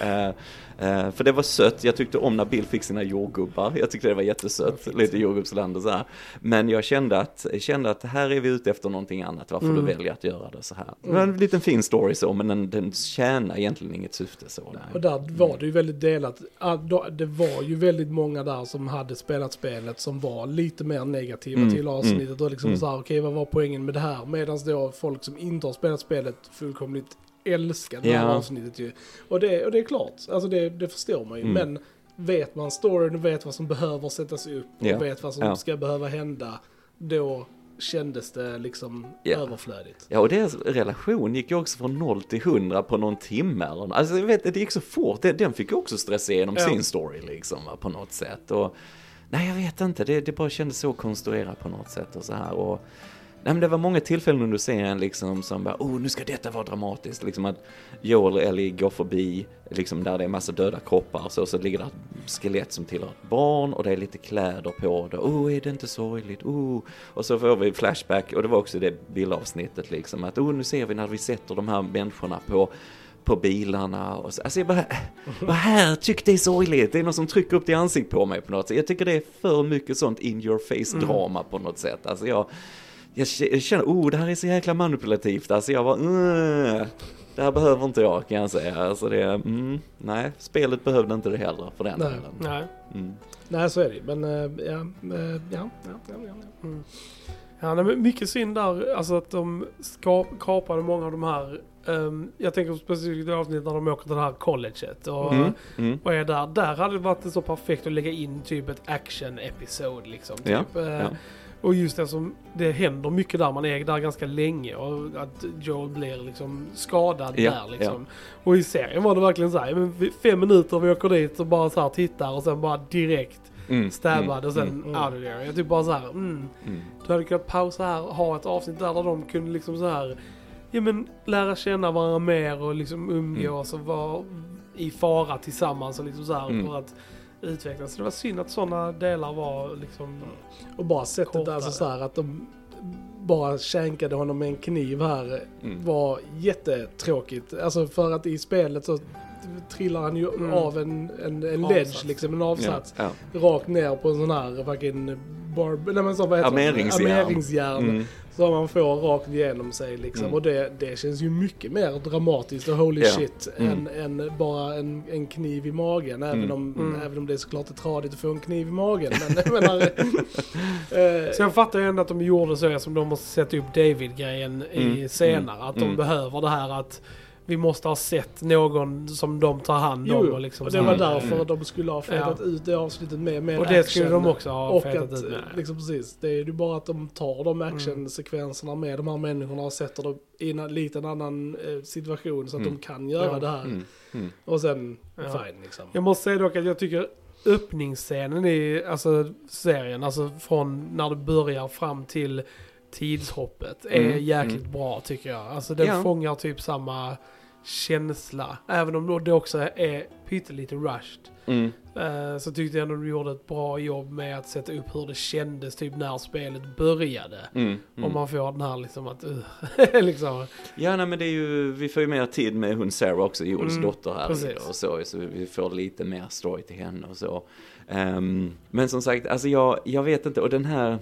[SPEAKER 3] Eh, för det var sött, jag tyckte om när Bill fick sina jordgubbar, jag tyckte det var jättesött, lite jordgubbsland och så här. Men jag kände att, jag kände att här är vi ute efter någonting annat, varför
[SPEAKER 2] Mm.
[SPEAKER 3] du väljer att göra det så här. Det var en liten fin story så, men den, den tjänar egentligen inget syfte så.
[SPEAKER 1] Och där var det ju väldigt delat. Ah, Det var ju väldigt många där som hade spelat spelet som var lite mer negativa
[SPEAKER 3] Mm,
[SPEAKER 1] till avsnittet och liksom
[SPEAKER 3] mm.
[SPEAKER 1] så här, okej vad var poängen med det här? Medan då folk som inte har spelat spelet fullkomligt älskar det här
[SPEAKER 3] Ja.
[SPEAKER 1] avsnittet ju. Och det, och det är klart, alltså det, det förstår man ju.
[SPEAKER 3] Mm.
[SPEAKER 1] Men vet man storyn och vet vad som behöver sättas upp och
[SPEAKER 3] Ja.
[SPEAKER 1] vet vad som
[SPEAKER 3] Ja.
[SPEAKER 1] ska behöva hända, då kändes det liksom
[SPEAKER 3] Ja.
[SPEAKER 1] överflödigt.
[SPEAKER 3] Ja, och deras relation gick ju också från 0 till 100 på någon timme eller något. Alltså jag vet, det gick så fort. Den, den fick ju också stressa igenom
[SPEAKER 2] Ja.
[SPEAKER 3] sin story liksom på något sätt. Och, nej, jag vet inte. Det, det bara kändes så konstruerat på något sätt och så här. Och, nej, men det var många tillfällen under serien liksom som bara, oh, nu ska detta vara dramatiskt. Liksom att Joel och Ellie går förbi, liksom där det är massa döda kroppar. Så, så ligger det ett skelett som tillhör ett barn och det är lite kläder på det. Oh, är det inte sorgligt? Oh. Och så får vi flashback och det var också det billavsnittet liksom att oh, nu ser vi när vi sätter de här människorna på på bilarna och så. Alltså jag bara, vad här, tyck det är sorgligt. Det är någon som trycker upp det i ansiktet på mig på något sätt. Jag tycker det är för mycket sånt in your face drama på något sätt. Alltså jag, jag jag känner, oh det här är så jäkla manipulativt. Alltså jag var, mm, det här behöver inte jag kan jag säga. Alltså det, mm, nej, spelet behövde inte det heller för den
[SPEAKER 1] Nej.
[SPEAKER 3] delen.
[SPEAKER 2] Nej.
[SPEAKER 3] Mm.
[SPEAKER 1] Nej, så är det. Men eh, ja, eh, ja, ja, ja, ja, ja.
[SPEAKER 2] Mm. Ja, men mycket synd där, alltså att de ska, kapade många av de här, ehm, jag tänker specifikt i avsnittet när de åker till det här colleget och,
[SPEAKER 3] Mm. Mm.
[SPEAKER 2] och är där. Där hade det varit så perfekt att lägga in typ ett action-episod liksom. Typ.
[SPEAKER 3] Ja,
[SPEAKER 2] Eh,
[SPEAKER 3] ja.
[SPEAKER 2] Och just det som, det händer mycket där, man är där ganska länge och att Joel blir liksom skadad
[SPEAKER 3] Ja,
[SPEAKER 2] där liksom. Och i serien var det verkligen så här, fem minuter vi åker dit och bara så här tittar och sen bara direkt
[SPEAKER 3] Mm.
[SPEAKER 2] stabbad och sen
[SPEAKER 3] Mm.
[SPEAKER 1] mm.
[SPEAKER 2] out of there. Jag typ bara så här, mm.
[SPEAKER 3] Mm.
[SPEAKER 2] Du hade kunnat pausa här och ha ett avsnitt där, där de kunde liksom så här, ja men lära känna varandra mer och liksom umgås och vara i fara tillsammans och liksom så här
[SPEAKER 3] Mm.
[SPEAKER 2] för att utvecklas. Så det var synd att sådana delar var liksom,
[SPEAKER 1] Och bara sättet
[SPEAKER 2] Kortare.
[SPEAKER 1] alltså så här att de bara känkade honom med en kniv här
[SPEAKER 3] Mm.
[SPEAKER 1] var jättetråkigt. Alltså för att i spelet så trillar han ju
[SPEAKER 2] Mm.
[SPEAKER 1] av en, en, en ledge liksom, en avsats.
[SPEAKER 3] Ja,
[SPEAKER 1] Rakt ner på en sån här fucking barb... Nej men så vad heter det?
[SPEAKER 3] Armeringsjärn.
[SPEAKER 1] Armeringsjärn.
[SPEAKER 3] Mm.
[SPEAKER 1] Som man får rakt igenom sig liksom.
[SPEAKER 3] Mm.
[SPEAKER 1] Och det, det känns ju mycket mer dramatiskt och holy
[SPEAKER 3] Ja.
[SPEAKER 1] shit
[SPEAKER 3] Mm.
[SPEAKER 1] än, än bara en, en kniv i magen. Även,
[SPEAKER 3] Mm.
[SPEAKER 1] om,
[SPEAKER 2] Mm.
[SPEAKER 1] även om det är såklart är tradigt att få en kniv i magen. Men jag menar... eh,
[SPEAKER 2] Så jag fattar ju ändå att de gjorde så som de måste sätta upp David-grejen i
[SPEAKER 3] Mm,
[SPEAKER 2] senare. Att de behöver det här att vi måste ha sett någon som de tar hand om.
[SPEAKER 1] jo.
[SPEAKER 2] Och, liksom
[SPEAKER 1] och det var därför
[SPEAKER 3] Mm.
[SPEAKER 1] de skulle ha fetat
[SPEAKER 2] Ja.
[SPEAKER 1] ut det avsnittet med, med
[SPEAKER 2] Och det
[SPEAKER 1] action.
[SPEAKER 2] skulle de också ha
[SPEAKER 1] Och
[SPEAKER 2] fetat
[SPEAKER 1] att,
[SPEAKER 2] ut med. Mm.
[SPEAKER 1] liksom precis, det är ju bara att de tar de actionsekvenserna med de här människorna och sätter dem i en liten annan eh, situation så att
[SPEAKER 3] Mm.
[SPEAKER 1] de kan göra
[SPEAKER 2] Ja.
[SPEAKER 1] det här.
[SPEAKER 3] Mm. Mm.
[SPEAKER 1] Och sen,
[SPEAKER 2] Ja.
[SPEAKER 1] fine liksom.
[SPEAKER 2] Jag måste säga dock att jag tycker öppningsscenen i alltså, serien, alltså från när det börjar fram till tidshoppet, är
[SPEAKER 3] Mm,
[SPEAKER 2] jäkligt
[SPEAKER 3] mm.
[SPEAKER 2] bra tycker jag. Alltså den
[SPEAKER 3] Ja.
[SPEAKER 2] fångar typ samma känsla. Även om det också är pyttelite rushed.
[SPEAKER 3] Mm.
[SPEAKER 2] eh, så tyckte jag ändå de gjorde ett bra jobb med att sätta upp hur det kändes typ när spelet började.
[SPEAKER 3] Mm. Mm.
[SPEAKER 2] Om man får den här liksom att, uh, liksom.
[SPEAKER 3] Ja, nej, men det är ju, vi får ju mer tid med hon Sarah också, Joels
[SPEAKER 2] Mm,
[SPEAKER 3] dotter här
[SPEAKER 2] precis.
[SPEAKER 3] och så, så vi får lite mer story till henne och så. Ehm, men som sagt, alltså jag, jag vet inte, och den här,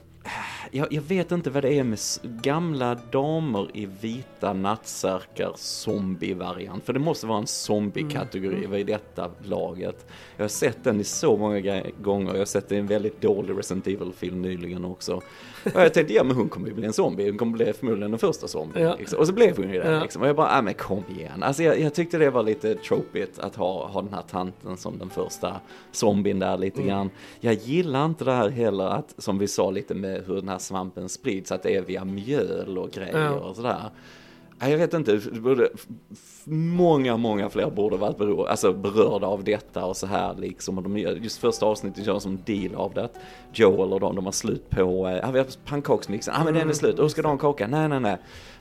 [SPEAKER 3] jag, jag vet inte vad det är med gamla damer i vita nattsärkar zombie-variant, för det måste vara en zombie-kategori
[SPEAKER 2] Mm,
[SPEAKER 3] vid detta laget. Jag har sett den i så många gånger, jag har sett den i en väldigt dålig Resident Evil-film nyligen också. Och jag tänkte, ja men hon kommer ju bli en zombie, hon kommer bli förmodligen den första zombien.
[SPEAKER 2] Ja.
[SPEAKER 3] Liksom. Och så blev hon ju det
[SPEAKER 2] Ja.
[SPEAKER 3] liksom. Och jag bara, ja men kom igen. Alltså jag, jag tyckte det var lite tropigt att ha, ha den här tanten som den första zombien där lite
[SPEAKER 2] Mm.
[SPEAKER 3] grann. Jag gillar inte det här heller att, som vi sa lite med hur den här svampen sprids, att det är via mjöl och grejer
[SPEAKER 2] Ja.
[SPEAKER 3] och sådär. Jag vet inte, både, många, många fler borde varit beror, alltså berörda av detta och så här liksom. Och de, just första avsnittet gör som deal av det. Joel och de, de har slut på, eh, ja vi har pannkaksmixen, ja ah, men den är slut, och ska du ha en kaka? Nej, nej, nej.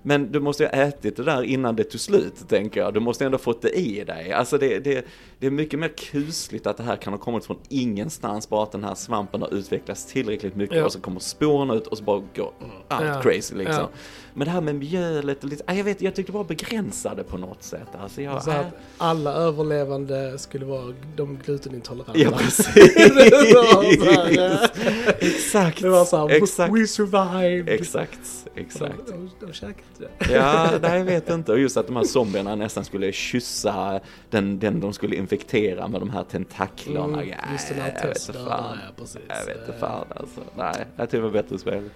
[SPEAKER 3] Men du måste ju ha ätit det där innan det tog slut, tänker jag. Du måste ändå fått det i dig. Alltså det, det, det är mycket mer kusligt att det här kan ha kommit från ingenstans, bara att den här svampen har utvecklats tillräckligt mycket
[SPEAKER 2] Ja.
[SPEAKER 3] och så kommer spåren ut och så bara går allt
[SPEAKER 2] Ja.
[SPEAKER 3] crazy liksom.
[SPEAKER 2] Ja.
[SPEAKER 3] Men det här med mjölet och lite, jag vet, jag tyckte det var begränsade på något sätt. Alltså jag,
[SPEAKER 1] Så
[SPEAKER 3] äh,
[SPEAKER 1] att alla överlevande skulle vara de glutenintoleranta.
[SPEAKER 3] Ja,
[SPEAKER 1] det
[SPEAKER 3] precis.
[SPEAKER 1] var så här,
[SPEAKER 3] exakt.
[SPEAKER 1] det var såhär,
[SPEAKER 3] exakt.
[SPEAKER 1] we survived.
[SPEAKER 3] Exakt, exakt.
[SPEAKER 1] De, de, de käkade inte det.
[SPEAKER 3] Ja, nej jag vet inte. Och just att de här zombierna nästan skulle kyssa den, den de skulle infektera med de här tentaklerna.
[SPEAKER 1] Mm,
[SPEAKER 3] ja,
[SPEAKER 1] just den här
[SPEAKER 3] jag vet inte fan.
[SPEAKER 1] Ja, precis.
[SPEAKER 3] Jag vet inte
[SPEAKER 1] Eh,
[SPEAKER 3] fan alltså. Nej, jag tyckte det var bättre spel.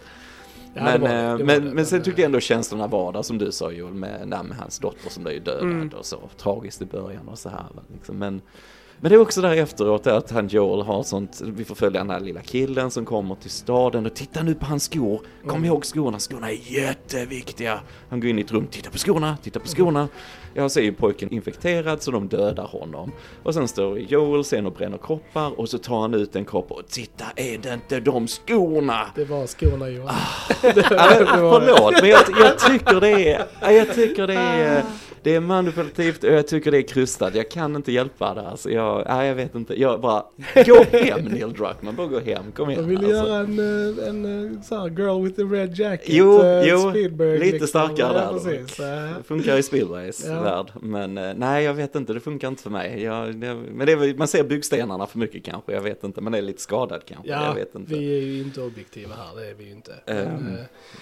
[SPEAKER 1] Ja,
[SPEAKER 3] men,
[SPEAKER 1] det var det,
[SPEAKER 3] eh,
[SPEAKER 1] var
[SPEAKER 3] men,
[SPEAKER 1] det,
[SPEAKER 3] men sen
[SPEAKER 1] eh,
[SPEAKER 3] tyckte jag ändå känslorna var där som du sa Joel med, nej, med hans dotter som blev dödad
[SPEAKER 2] Mm.
[SPEAKER 3] och så. Tragiskt i början och så här. Liksom. Men, men det är också där efteråt att han Joel har sånt, vi får följa den här lilla killen som kommer till staden och titta nu på hans skor. Kom
[SPEAKER 1] Mm.
[SPEAKER 3] ihåg skorna, skorna är jätteviktiga. Han går in i ett rum, titta på skorna, titta på skorna. Jag ser ju pojken infekterad så de dödar honom. Och sen står Joel sen och bränner kroppar och så tar han ut en kropp och titta är det inte de skorna?
[SPEAKER 1] Det var skorna Johan.
[SPEAKER 3] Ah. Ja, men, förlåt, men jag, jag tycker det är, ja, jag tycker det är, det är manipulativt och jag tycker det är krystat. Jag kan inte hjälpa det. Alltså, jag, ja, jag vet inte. Jag bara, gå hem Neil Druckmann, bara gå hem, kom igen.
[SPEAKER 1] De ville
[SPEAKER 3] alltså.
[SPEAKER 1] göra en, eh, en eh, så här girl with the red jacket.
[SPEAKER 3] Jo,
[SPEAKER 1] eh,
[SPEAKER 3] jo,
[SPEAKER 1] Spielberg,
[SPEAKER 3] lite
[SPEAKER 1] liksom.
[SPEAKER 3] starkare
[SPEAKER 1] ja,
[SPEAKER 3] där
[SPEAKER 1] precis.
[SPEAKER 3] Det funkar i Spielbergs
[SPEAKER 1] Ja.
[SPEAKER 3] värld, men nej jag vet inte, det funkar inte för mig. Jag, det, men det man ser byggstenarna för mycket kanske, jag vet inte, man är lite skadad kanske, jag
[SPEAKER 1] Ja,
[SPEAKER 3] vet inte.
[SPEAKER 1] vi är ju inte objektiva här, det är vi ju inte.
[SPEAKER 3] Ehm,
[SPEAKER 1] Men,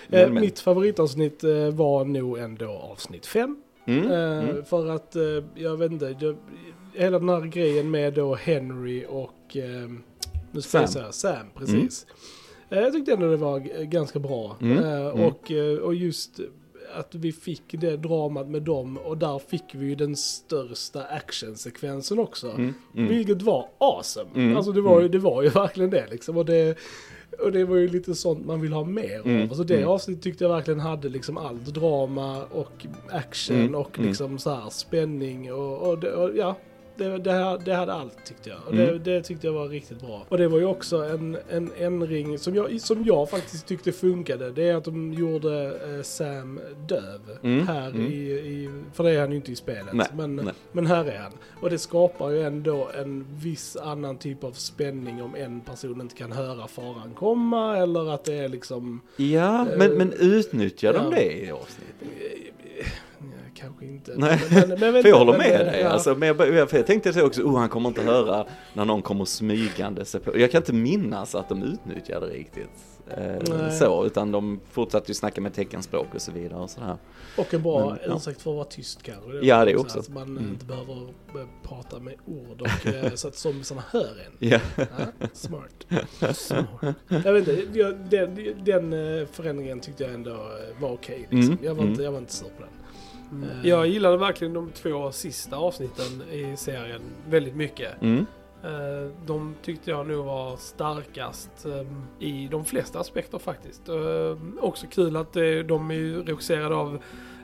[SPEAKER 3] men- men-
[SPEAKER 1] Mitt favoritavsnitt var nog ändå avsnitt 5.
[SPEAKER 3] Mm,
[SPEAKER 1] Eh,
[SPEAKER 3] mm.
[SPEAKER 1] För att, eh, jag vet inte, jag, hela den här grejen med då Henry och, eh, nu ska jag
[SPEAKER 3] Sam.
[SPEAKER 1] säga, Sam, precis. Eh, Jag tyckte ändå det var ganska bra.
[SPEAKER 3] Mm, mm.
[SPEAKER 1] Och, och just att vi fick det dramat med dem och där fick vi ju den största actionsekvensen också.
[SPEAKER 3] Mm, mm.
[SPEAKER 1] Vilket var awesome.
[SPEAKER 3] Mm,
[SPEAKER 1] Alltså det var, ju,
[SPEAKER 3] mm.
[SPEAKER 1] det var ju verkligen det liksom. Och det, och det var ju lite sånt man vill ha mer
[SPEAKER 3] Mm,
[SPEAKER 1] av. Alltså det
[SPEAKER 3] mm.
[SPEAKER 1] avsnittet tyckte jag verkligen hade liksom allt. Drama och action
[SPEAKER 3] Mm,
[SPEAKER 1] och
[SPEAKER 3] mm.
[SPEAKER 1] liksom så här spänning och, och, det, och ja. Det, det, här, det hade allt tyckte jag. Och det,
[SPEAKER 3] Mm.
[SPEAKER 1] det tyckte jag var riktigt bra. Och det var ju också en, en ändring som jag, som jag faktiskt tyckte funkade. Det är att de gjorde eh, Sam döv
[SPEAKER 3] Mm,
[SPEAKER 1] här
[SPEAKER 3] mm.
[SPEAKER 1] i, i... För det är han ju inte i spelet.
[SPEAKER 3] Nej,
[SPEAKER 1] men,
[SPEAKER 3] nej.
[SPEAKER 1] men här är han. Och det skapar ju ändå en viss annan typ av spänning om en person inte kan höra faran komma eller att det är liksom...
[SPEAKER 3] Ja,
[SPEAKER 1] Eh,
[SPEAKER 3] men, men utnyttjar de
[SPEAKER 1] ja.
[SPEAKER 3] det i avsnittet?
[SPEAKER 1] Kanske inte.
[SPEAKER 3] Nej,
[SPEAKER 1] Men, men, men,
[SPEAKER 3] För jag håller med dig.
[SPEAKER 1] ja.
[SPEAKER 3] Alltså, men jag, för jag tänkte så också, oh, han kommer inte höra när någon kommer smygande sig på. Jag kan inte minnas att de utnyttjade det riktigt. Eh, så, utan de fortsatte ju snacka med teckenspråk och så vidare och sådär.
[SPEAKER 1] Och en bra
[SPEAKER 3] Men, ja.
[SPEAKER 1] ursäkt för att vara tyst kanske.
[SPEAKER 3] Ja, det är
[SPEAKER 1] så
[SPEAKER 3] också.
[SPEAKER 1] Att man
[SPEAKER 3] Mm.
[SPEAKER 1] inte behöver eh, prata med ord och eh, så att zombisarna hör en.
[SPEAKER 3] Ja,
[SPEAKER 1] Ja, smart. smart. Jag vet inte, jag, den, den eh, förändringen tyckte jag ändå var okej. liksom.
[SPEAKER 3] Mm,
[SPEAKER 1] jag, var inte,
[SPEAKER 3] mm.
[SPEAKER 1] jag var inte sur på den. Eh,
[SPEAKER 2] Jag gillade verkligen de två sista avsnitten i serien väldigt mycket.
[SPEAKER 3] mm.
[SPEAKER 2] Eh, De tyckte jag nog var starkast eh, i de flesta aspekter faktiskt. Eh, Också kul att eh, de är regisserade av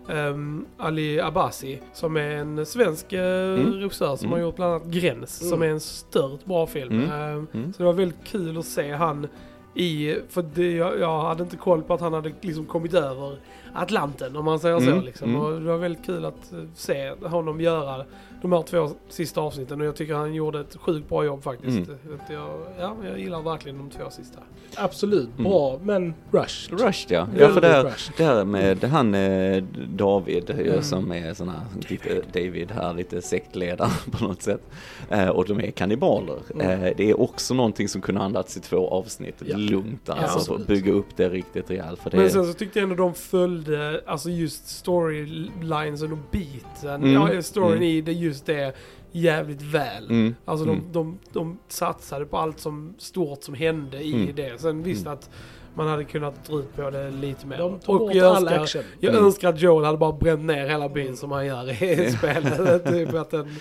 [SPEAKER 2] ehm, Ali Abasi som är en svensk
[SPEAKER 3] Mm.
[SPEAKER 2] regissör som
[SPEAKER 3] Mm.
[SPEAKER 2] har gjort bland annat Gräns som
[SPEAKER 1] Mm.
[SPEAKER 2] är en stört bra film.
[SPEAKER 3] Mm.
[SPEAKER 2] Eh,
[SPEAKER 3] Mm.
[SPEAKER 2] Så det var väldigt kul att se han i, för det, jag, jag hade inte koll på att han hade liksom kommit över Atlanten om man säger så.
[SPEAKER 3] Mm,
[SPEAKER 2] Liksom.
[SPEAKER 3] mm.
[SPEAKER 2] Och det var väldigt kul att eh, se honom göra de här två sista avsnitten och jag tycker han gjorde ett sjukt bra jobb faktiskt.
[SPEAKER 3] Mm.
[SPEAKER 2] Att Jag, ja, jag gillar verkligen de två sista.
[SPEAKER 1] Absolut, bra, men rushed.
[SPEAKER 3] Rushed ja. Ja för där,
[SPEAKER 1] rushed.
[SPEAKER 3] där med han eh, David ju,
[SPEAKER 1] Mm.
[SPEAKER 3] som är sån här, lite David här, lite sektledare på något sätt. Eh, och de är kannibaler.
[SPEAKER 1] Mm.
[SPEAKER 3] Eh, det är också någonting som kunde andats i två avsnitt.
[SPEAKER 1] Ja.
[SPEAKER 3] Lugnt alltså, att bygga upp det riktigt rejält. För det
[SPEAKER 2] Men sen så tyckte jag ändå de följde, alltså just storylinesen och beaten,
[SPEAKER 3] Mm.
[SPEAKER 2] ja, storyn
[SPEAKER 3] Mm.
[SPEAKER 2] i det just det jävligt väl.
[SPEAKER 3] Mm.
[SPEAKER 2] Alltså de,
[SPEAKER 3] Mm.
[SPEAKER 2] de, de satsade på allt som stort som hände i
[SPEAKER 3] Mm.
[SPEAKER 2] det. Sen visst
[SPEAKER 3] Mm.
[SPEAKER 2] att man hade kunnat dra ut på det lite mer.
[SPEAKER 1] De tog
[SPEAKER 2] och
[SPEAKER 1] bort
[SPEAKER 2] jag
[SPEAKER 1] all
[SPEAKER 2] önskar,
[SPEAKER 1] action.
[SPEAKER 2] jag
[SPEAKER 3] Mm.
[SPEAKER 2] önskar att Joel hade bara bränt ner hela byn som han gör i spelet. typ att den,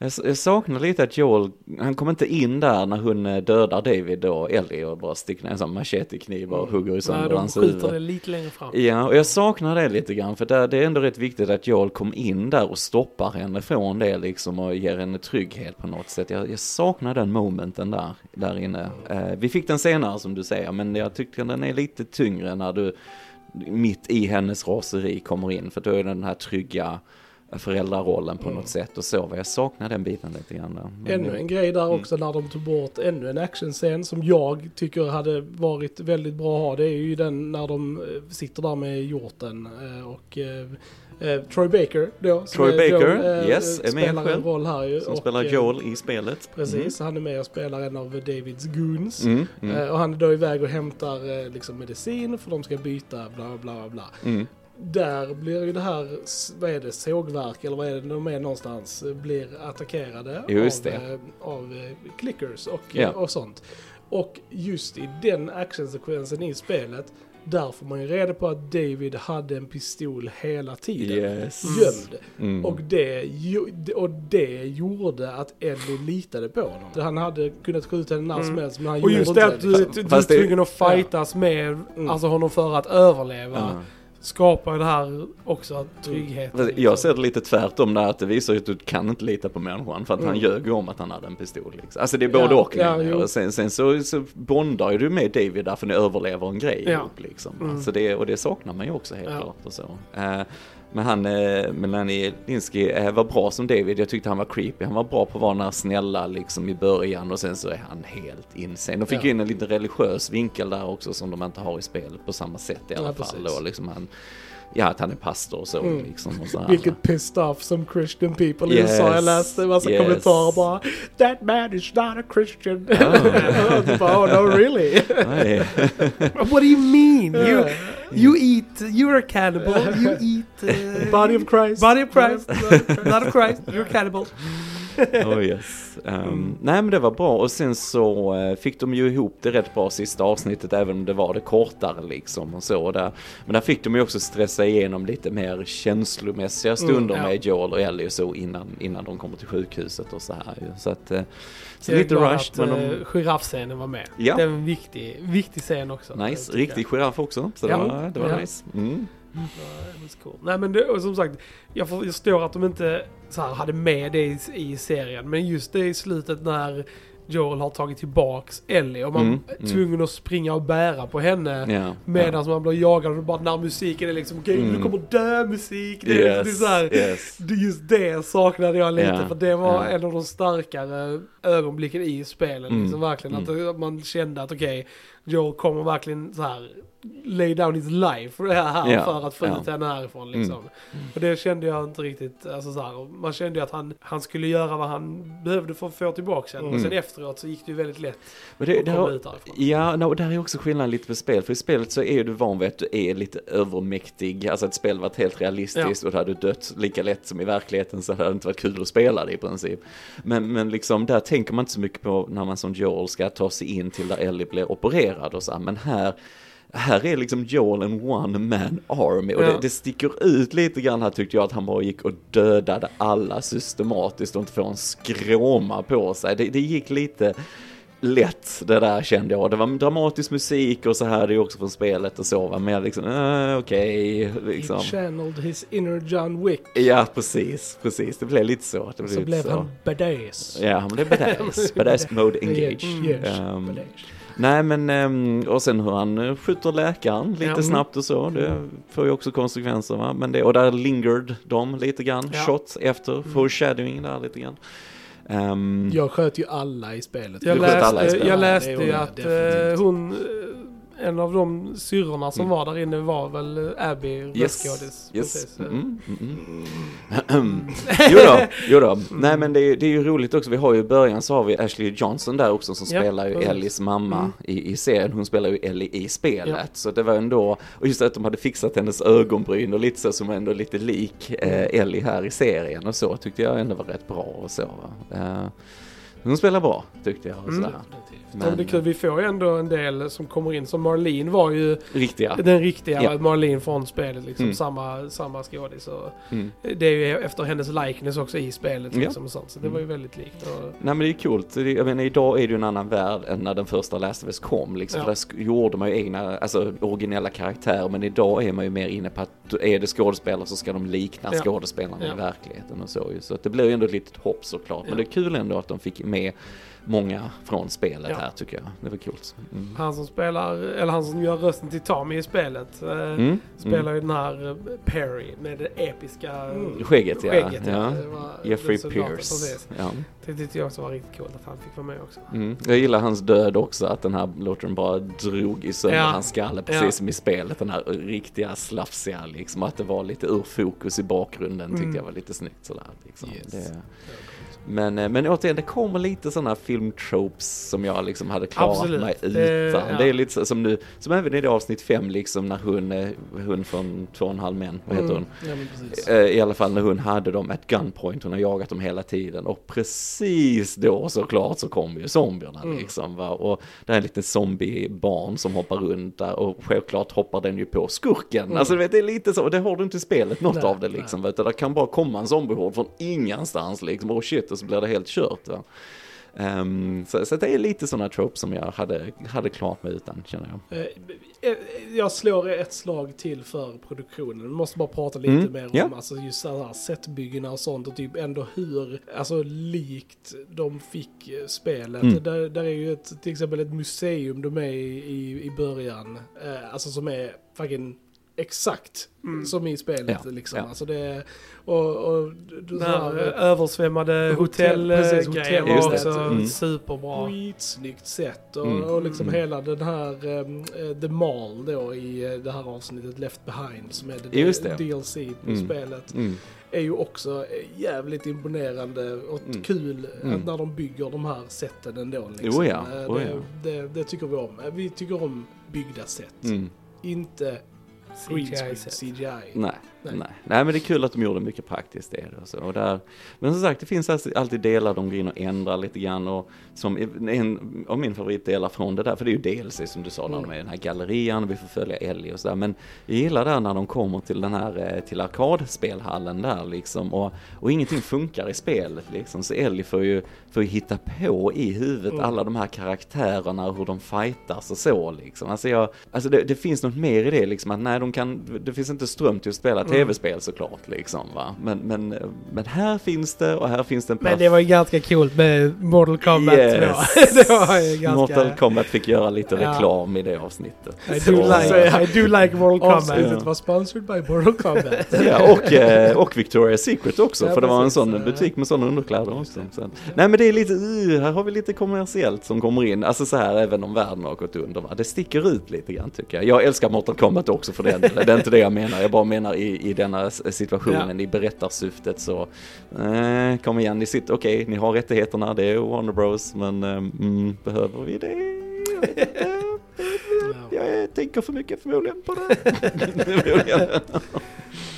[SPEAKER 3] Jag, jag saknar lite att Joel, han kommer inte in där när hon eh, dödar David och Ellie och bara sticker ner en sån machetekniv och hugger i
[SPEAKER 2] nej,
[SPEAKER 3] sönder
[SPEAKER 2] de
[SPEAKER 3] hans
[SPEAKER 2] skjuter
[SPEAKER 3] huvud.
[SPEAKER 2] det lite längre fram.
[SPEAKER 3] Ja, och jag saknar det lite grann för där, det är ändå rätt viktigt att Joel kom in där och stoppar henne från det liksom och ger henne trygghet på något sätt. Jag, jag saknar den momenten där, där inne. Eh, vi fick den senare som du säger, men jag tycker den är lite tyngre när du mitt i hennes raseri kommer in, för då är det den här trygga föräldrarollen på något sätt och så. Jag saknar den biten lite grann där. Men-
[SPEAKER 1] Ännu en grej där också när de tog bort ännu en actionscen som jag tycker hade varit väldigt bra att ha. Det är ju den när de eh, sitter där med hjorten eh, och eh, eh, Troy Baker då.
[SPEAKER 3] Troy Baker,
[SPEAKER 1] eh,
[SPEAKER 3] yes, är med
[SPEAKER 1] spelar en
[SPEAKER 3] själv.
[SPEAKER 1] roll här ju.
[SPEAKER 3] Som
[SPEAKER 1] och,
[SPEAKER 3] spelar Joel i spelet.
[SPEAKER 1] Precis, han är med och spelar en av Davids goons.
[SPEAKER 3] Mm, mm,
[SPEAKER 1] Eh, och han är då iväg och hämtar liksom medicin för de ska byta bla bla bla.
[SPEAKER 3] Mm.
[SPEAKER 1] Där blir ju det här, vad är det, sågverk eller vad är det de är någonstans, eh, blir attackerade
[SPEAKER 3] Just
[SPEAKER 1] av,
[SPEAKER 3] det.
[SPEAKER 1] eh, av eh, clickers och,
[SPEAKER 3] Ja.
[SPEAKER 1] och sånt. Och just i den actionsekvensen i spelet, där får man ju reda på att David hade en pistol hela tiden.
[SPEAKER 3] Yes.
[SPEAKER 1] Gömd.
[SPEAKER 3] Mm.
[SPEAKER 1] Och, det, och det gjorde att Ellie litade på honom. Han hade kunnat skjuta henne när som
[SPEAKER 2] Mm.
[SPEAKER 1] helst men han
[SPEAKER 2] Och
[SPEAKER 1] gjorde
[SPEAKER 2] just
[SPEAKER 1] inte
[SPEAKER 2] det att du,
[SPEAKER 1] liksom.
[SPEAKER 2] du, du är
[SPEAKER 3] det-
[SPEAKER 2] tvungen att fightas med
[SPEAKER 1] Mm.
[SPEAKER 2] alltså honom för att överleva.
[SPEAKER 3] Ja.
[SPEAKER 2] Skapar det här också trygghet.
[SPEAKER 3] Jag ser det lite tvärtom där, att det visar att du kan inte lita på människan för att han
[SPEAKER 1] Mm.
[SPEAKER 3] ljög ju om att han hade en pistol. Liksom. Alltså det är både
[SPEAKER 1] Ja,
[SPEAKER 3] och.
[SPEAKER 1] ja,
[SPEAKER 3] och sen, sen så, så bondar ju du med David där för ni överlever en grej
[SPEAKER 2] Ja.
[SPEAKER 3] ihop liksom.
[SPEAKER 2] Mm.
[SPEAKER 3] Alltså det, och det saknar man ju också helt
[SPEAKER 1] Ja.
[SPEAKER 3] klart och så. Eh, men han, eh, Melanie Linsky eh, var bra som David, jag tyckte han var creepy, han var bra på att vara den här snälla liksom i början och sen så är han helt insane. De fick
[SPEAKER 1] Ja.
[SPEAKER 3] in en lite religiös vinkel där också som de inte har i spelet på samma sätt i alla
[SPEAKER 1] Ja,
[SPEAKER 3] fall. Och liksom han, ja att han är pastor och så
[SPEAKER 1] Mm.
[SPEAKER 3] liksom. Och så.
[SPEAKER 1] Vilket pissed off som Christian people i
[SPEAKER 3] Yes,
[SPEAKER 1] USA. Jag läste en massa
[SPEAKER 3] yes.
[SPEAKER 1] kommentarer bara That man is not a Christian. Så bara, oh no really?
[SPEAKER 2] What do you mean? You, you eat, you're a cannibal, you eat... Uh,
[SPEAKER 1] Body of Christ.
[SPEAKER 2] Body of Christ, blood of Christ, you're a cannibal.
[SPEAKER 3] Oh yes. Um, Nej men det var bra och sen så eh, fick de ju ihop det rätt bra sista avsnittet även om det var det kortare liksom och så där. Men där fick de ju också stressa igenom lite mer känslomässiga stunder
[SPEAKER 1] Mm, ja.
[SPEAKER 3] med Joel och Ellie och så innan, innan de kommer till sjukhuset och så här ju. Så att, eh, så lite rushed men de,
[SPEAKER 2] uh, giraffscenen var med.
[SPEAKER 3] Ja.
[SPEAKER 2] Det är en viktig, viktig scen också.
[SPEAKER 3] nice, riktig giraff också. Så
[SPEAKER 2] Ja.
[SPEAKER 3] det var, det var
[SPEAKER 2] Ja.
[SPEAKER 3] nice. Mm.
[SPEAKER 2] Var cool. Nej men det, som sagt, jag för- jag förstår att de inte så här, hade med det i, i serien. Men just det i slutet när Joel har tagit tillbaks Ellie och man
[SPEAKER 3] Mm,
[SPEAKER 2] är
[SPEAKER 3] mm.
[SPEAKER 2] tvungen att springa och bära på henne.
[SPEAKER 3] Ja,
[SPEAKER 2] Medan man blir jagad och bara när musiken är liksom okej
[SPEAKER 3] Mm.
[SPEAKER 2] du kommer dö musik. Det,
[SPEAKER 3] ja.
[SPEAKER 2] är- det är så här,
[SPEAKER 3] yes.
[SPEAKER 2] Just det saknade jag lite
[SPEAKER 3] Ja,
[SPEAKER 2] för det var en av de starkare ögonblicken i spelet.
[SPEAKER 3] Mm,
[SPEAKER 2] Liksom, verkligen att
[SPEAKER 3] mm.
[SPEAKER 2] man kände att okej, Joel kommer verkligen så här lay down his life för det här
[SPEAKER 3] Ja,
[SPEAKER 2] för att få
[SPEAKER 3] ja.
[SPEAKER 2] ut henne härifrån liksom.
[SPEAKER 3] Mm.
[SPEAKER 2] Och det kände jag inte riktigt, alltså så här, man kände ju att han, han skulle göra vad han behövde för att få tillbaka henne. Och
[SPEAKER 3] Mm.
[SPEAKER 2] sen efteråt så gick det ju väldigt lätt
[SPEAKER 3] Men det,
[SPEAKER 2] att
[SPEAKER 3] det
[SPEAKER 2] komma
[SPEAKER 3] har,
[SPEAKER 2] ut därifrån.
[SPEAKER 3] Ja, no, där är också skillnaden lite med spel. För i spelet så är du van vid att du är lite övermäktig. Alltså ett spel varit helt realistiskt och då hade du dött lika lätt som i verkligheten så hade det inte varit kul att spela det i princip. Men, men liksom där tänker man inte så mycket på när man som Joel ska ta sig in till där Ellie blir opererad och så här. Men här här är liksom Joel en one man army och
[SPEAKER 2] Ja.
[SPEAKER 3] det, det sticker ut lite grann här tyckte jag att han bara gick och dödade alla systematiskt och inte får en skråma på sig. Det, det gick lite lätt det där kände jag. Det var dramatisk musik och så här det är också från spelet och så va. Men jag liksom, äh, okej, liksom.
[SPEAKER 1] He channeled his inner John Wick.
[SPEAKER 3] Ja, precis, precis. Det blev lite så. Det blev
[SPEAKER 1] Så blev
[SPEAKER 3] så.
[SPEAKER 1] han badass.
[SPEAKER 3] Ja, han blev badass. badass mode engage.
[SPEAKER 1] Yes,
[SPEAKER 3] Um,
[SPEAKER 1] badass.
[SPEAKER 3] Nej men, ehm, och sen hur han eh, skjuter läkaren lite
[SPEAKER 2] Ja, mm.
[SPEAKER 3] snabbt och så, det får ju också konsekvenser va. Men det, och där lingered de lite grann,
[SPEAKER 2] Ja.
[SPEAKER 3] shots efter, foreshadowing där lite grann. Ehm,
[SPEAKER 1] Jag sköt ju alla i spelet.
[SPEAKER 2] Jag
[SPEAKER 3] sköt alla i
[SPEAKER 2] läste,
[SPEAKER 3] spelet.
[SPEAKER 2] jag
[SPEAKER 1] Ja,
[SPEAKER 2] läste
[SPEAKER 1] det
[SPEAKER 2] ju att
[SPEAKER 1] definitivt.
[SPEAKER 2] eh, hon, eh, en av de syrrorna som
[SPEAKER 3] Mm.
[SPEAKER 2] var där inne var väl eh, Abby,
[SPEAKER 3] Yes,
[SPEAKER 2] röstskådis.
[SPEAKER 3] yes.
[SPEAKER 2] Precis.
[SPEAKER 3] Mm, mm, mm. jo då, jo då. Nej men det är, det är ju roligt också, vi har ju i början så har vi Ashley Johnson där också som
[SPEAKER 2] Ja,
[SPEAKER 3] spelar ju
[SPEAKER 2] precis.
[SPEAKER 3] Ellies mamma
[SPEAKER 2] Mm.
[SPEAKER 3] i, i serien, hon spelar ju Ellie i spelet.
[SPEAKER 2] Ja.
[SPEAKER 3] Så det var ändå, och just att de hade fixat hennes ögonbryn och lite så som ändå lite lik eh, Ellie här i serien och så tyckte jag ändå var rätt bra och så. Eh, hon spelar bra tyckte jag och
[SPEAKER 2] Mm.
[SPEAKER 3] sådär.
[SPEAKER 2] Ja, men det är kul, vi får ju ändå en del som kommer in. Som Marlene var ju
[SPEAKER 3] Riktiga.
[SPEAKER 2] den riktiga
[SPEAKER 3] Ja.
[SPEAKER 2] Marlene från spelet. Liksom,
[SPEAKER 3] Mm.
[SPEAKER 2] samma, samma skådis.
[SPEAKER 3] Mm.
[SPEAKER 2] det är ju efter hennes likeness också i spelet.
[SPEAKER 3] Ja.
[SPEAKER 2] Liksom, och sånt, så det var ju
[SPEAKER 3] Mm.
[SPEAKER 2] väldigt likt. Och,
[SPEAKER 3] Nej men det är coolt, Det- jag menar idag är det ju en annan värld än när den första Last of Us kom liksom.
[SPEAKER 2] Ja.
[SPEAKER 3] För där gjorde man ju egna, alltså originella karaktärer men idag är man ju mer inne på att är det skådespelare så ska de likna
[SPEAKER 2] Ja.
[SPEAKER 3] skådespelarna
[SPEAKER 2] Ja.
[SPEAKER 3] i verkligheten och så ju. Så att det blir ju ändå ett litet hopp såklart. Men
[SPEAKER 2] Ja.
[SPEAKER 3] det är kul ändå att de fick med många från spelet
[SPEAKER 2] Ja.
[SPEAKER 3] här tycker jag. Det var coolt. Mm.
[SPEAKER 2] han som spelar, eller han som gör rösten till Tommy i spelet. Eh,
[SPEAKER 3] Mm.
[SPEAKER 2] Spelar ju den här eh, Perry med det episka
[SPEAKER 1] Mm.
[SPEAKER 3] Skägget ja.
[SPEAKER 2] skägget.
[SPEAKER 3] ja.
[SPEAKER 2] Det var-
[SPEAKER 3] Jeffrey Pierce. Ja.
[SPEAKER 2] Det tyckte jag också var riktigt coolt att han fick vara med också.
[SPEAKER 3] Mm. Jag gillar hans död också, att den här låten bara drog i sönder
[SPEAKER 2] Ja.
[SPEAKER 3] hans skalle precis
[SPEAKER 2] Ja.
[SPEAKER 3] som i spelet. Den här riktiga slafsiga liksom, att det var lite ur fokus i bakgrunden tyckte
[SPEAKER 2] Mm.
[SPEAKER 3] jag var lite snyggt sådär. Liksom.
[SPEAKER 1] Yes.
[SPEAKER 3] Det, men, eh, men återigen, det kommer lite sådana filmtropes som jag liksom hade klarat
[SPEAKER 2] Absolut.
[SPEAKER 3] mig utan.
[SPEAKER 2] Det-
[SPEAKER 3] Det,
[SPEAKER 2] ja.
[SPEAKER 3] är lite så, som nu, som även i det avsnitt fem liksom när hon, eh, hon från två och en halv män, vad heter hon?
[SPEAKER 1] Ja.
[SPEAKER 3] Eh, I alla fall när hon hade dem at gunpoint, hon har jagat dem hela tiden och precis då såklart så kommer ju zombierna
[SPEAKER 1] Mm.
[SPEAKER 3] liksom va och det är en liten zombiebarn som hoppar runt där och självklart hoppar den ju på skurken.
[SPEAKER 1] Mm.
[SPEAKER 3] Alltså vet det är lite så, och det har du inte i spelet något
[SPEAKER 1] Nej,
[SPEAKER 3] av det liksom du, det kan bara komma en zombiehord från ingenstans liksom och shit så blir det helt kört va. Ehm, så, så det är lite sådana tropes som jag hade, hade klarat mig utan känner jag.
[SPEAKER 1] Eh, eh, Jag slår ett slag till för produktionen. Vi måste bara prata lite
[SPEAKER 3] Mm,
[SPEAKER 1] mer om
[SPEAKER 3] ja.
[SPEAKER 1] alltså just så här setbyggena och sånt och typ ändå hur alltså, likt de fick eh, spelet.
[SPEAKER 3] Mm.
[SPEAKER 1] Där, där är ju ett, till exempel ett museum de är i, i, i början. Eh, alltså som är fucking exakt som i spelet.
[SPEAKER 3] Ja,
[SPEAKER 1] liksom.
[SPEAKER 3] ja.
[SPEAKER 1] Alltså det och, och,
[SPEAKER 2] här eh, översvämmade
[SPEAKER 1] Hotell- precis,
[SPEAKER 2] hotellgrejen
[SPEAKER 1] hotell-
[SPEAKER 2] var
[SPEAKER 3] det.
[SPEAKER 2] också
[SPEAKER 3] Mm.
[SPEAKER 2] superbra.
[SPEAKER 1] skitsnyggt sätt och,
[SPEAKER 3] Mm.
[SPEAKER 1] och liksom
[SPEAKER 3] Mm.
[SPEAKER 1] hela den här um, The Mall då i eh, det här avsnittet Left Behind som är det,
[SPEAKER 3] Just det.
[SPEAKER 1] DLC på
[SPEAKER 3] Mm.
[SPEAKER 1] spelet
[SPEAKER 3] Mm.
[SPEAKER 1] är ju också eh, jävligt imponerande och
[SPEAKER 3] Mm.
[SPEAKER 1] kul
[SPEAKER 3] Mm.
[SPEAKER 1] att när de bygger de här sätten ändå. Liksom.
[SPEAKER 3] Oh ja,
[SPEAKER 1] Eh,
[SPEAKER 3] oh
[SPEAKER 1] det,
[SPEAKER 3] ja.
[SPEAKER 1] det, det tycker vi om. Eh, Vi tycker om byggda sätt.
[SPEAKER 3] Mm.
[SPEAKER 1] Inte
[SPEAKER 2] CGI-set.
[SPEAKER 1] CGI.
[SPEAKER 3] Nej,
[SPEAKER 1] Nej.
[SPEAKER 3] nej. nej. men det är kul att de gjorde mycket praktiskt det. Och så. Och där, men som sagt, det finns alltid, delar de går in och ändrar lite grann. Och som en av min favoritdelar från det där, för det är ju DLC som du sa, när de är i den här gallerian och vi får följa Ellie och sådär. Men jag gillar där när de kommer till den här, eh, till arkadspelhallen där liksom. Och, och ingenting funkar i spelet liksom. Så Ellie får ju, får ju hitta på i huvudet
[SPEAKER 1] Mm.
[SPEAKER 3] alla de här karaktärerna och hur de fightas och så liksom. Alltså, jag, alltså det, det finns något mer i det liksom, att nej, de kan, det finns inte ström till att spela. Tv-spel såklart liksom va. Men, men, men här finns det och här finns det en
[SPEAKER 2] Men det var ju ganska coolt med Mortal Kombat
[SPEAKER 3] Yes.
[SPEAKER 2] 2. det var ju ganska...
[SPEAKER 3] Mortal Kombat fick göra lite
[SPEAKER 2] Ja.
[SPEAKER 3] reklam i det avsnittet.
[SPEAKER 2] I
[SPEAKER 3] Så-
[SPEAKER 2] do, like, I do like Mortal Kombat.
[SPEAKER 1] Avsnittet
[SPEAKER 3] Ja.
[SPEAKER 1] var sponsored by Mortal Kombat.
[SPEAKER 3] Ja, och, eh, och Victoria's Secret också,
[SPEAKER 1] Ja,
[SPEAKER 3] för det var en sån
[SPEAKER 1] Ja.
[SPEAKER 3] butik med sådana underkläder också. Så. Nej men det är lite, uh, här har vi lite kommersiellt som kommer in, alltså så här även om världen har gått under va. Det sticker ut lite grann tycker jag. Jag älskar Mortal Kombat också för den det är inte det jag menar, jag bara menar i, i denna situationen, i berättarsyftet så, eh, kom igen, ni sitter, okej, ni har rättigheterna, det är Warner Bros, men eh, mm, behöver vi det? Jag.
[SPEAKER 1] Ja.
[SPEAKER 3] Jag tänker för mycket förmodligen på det.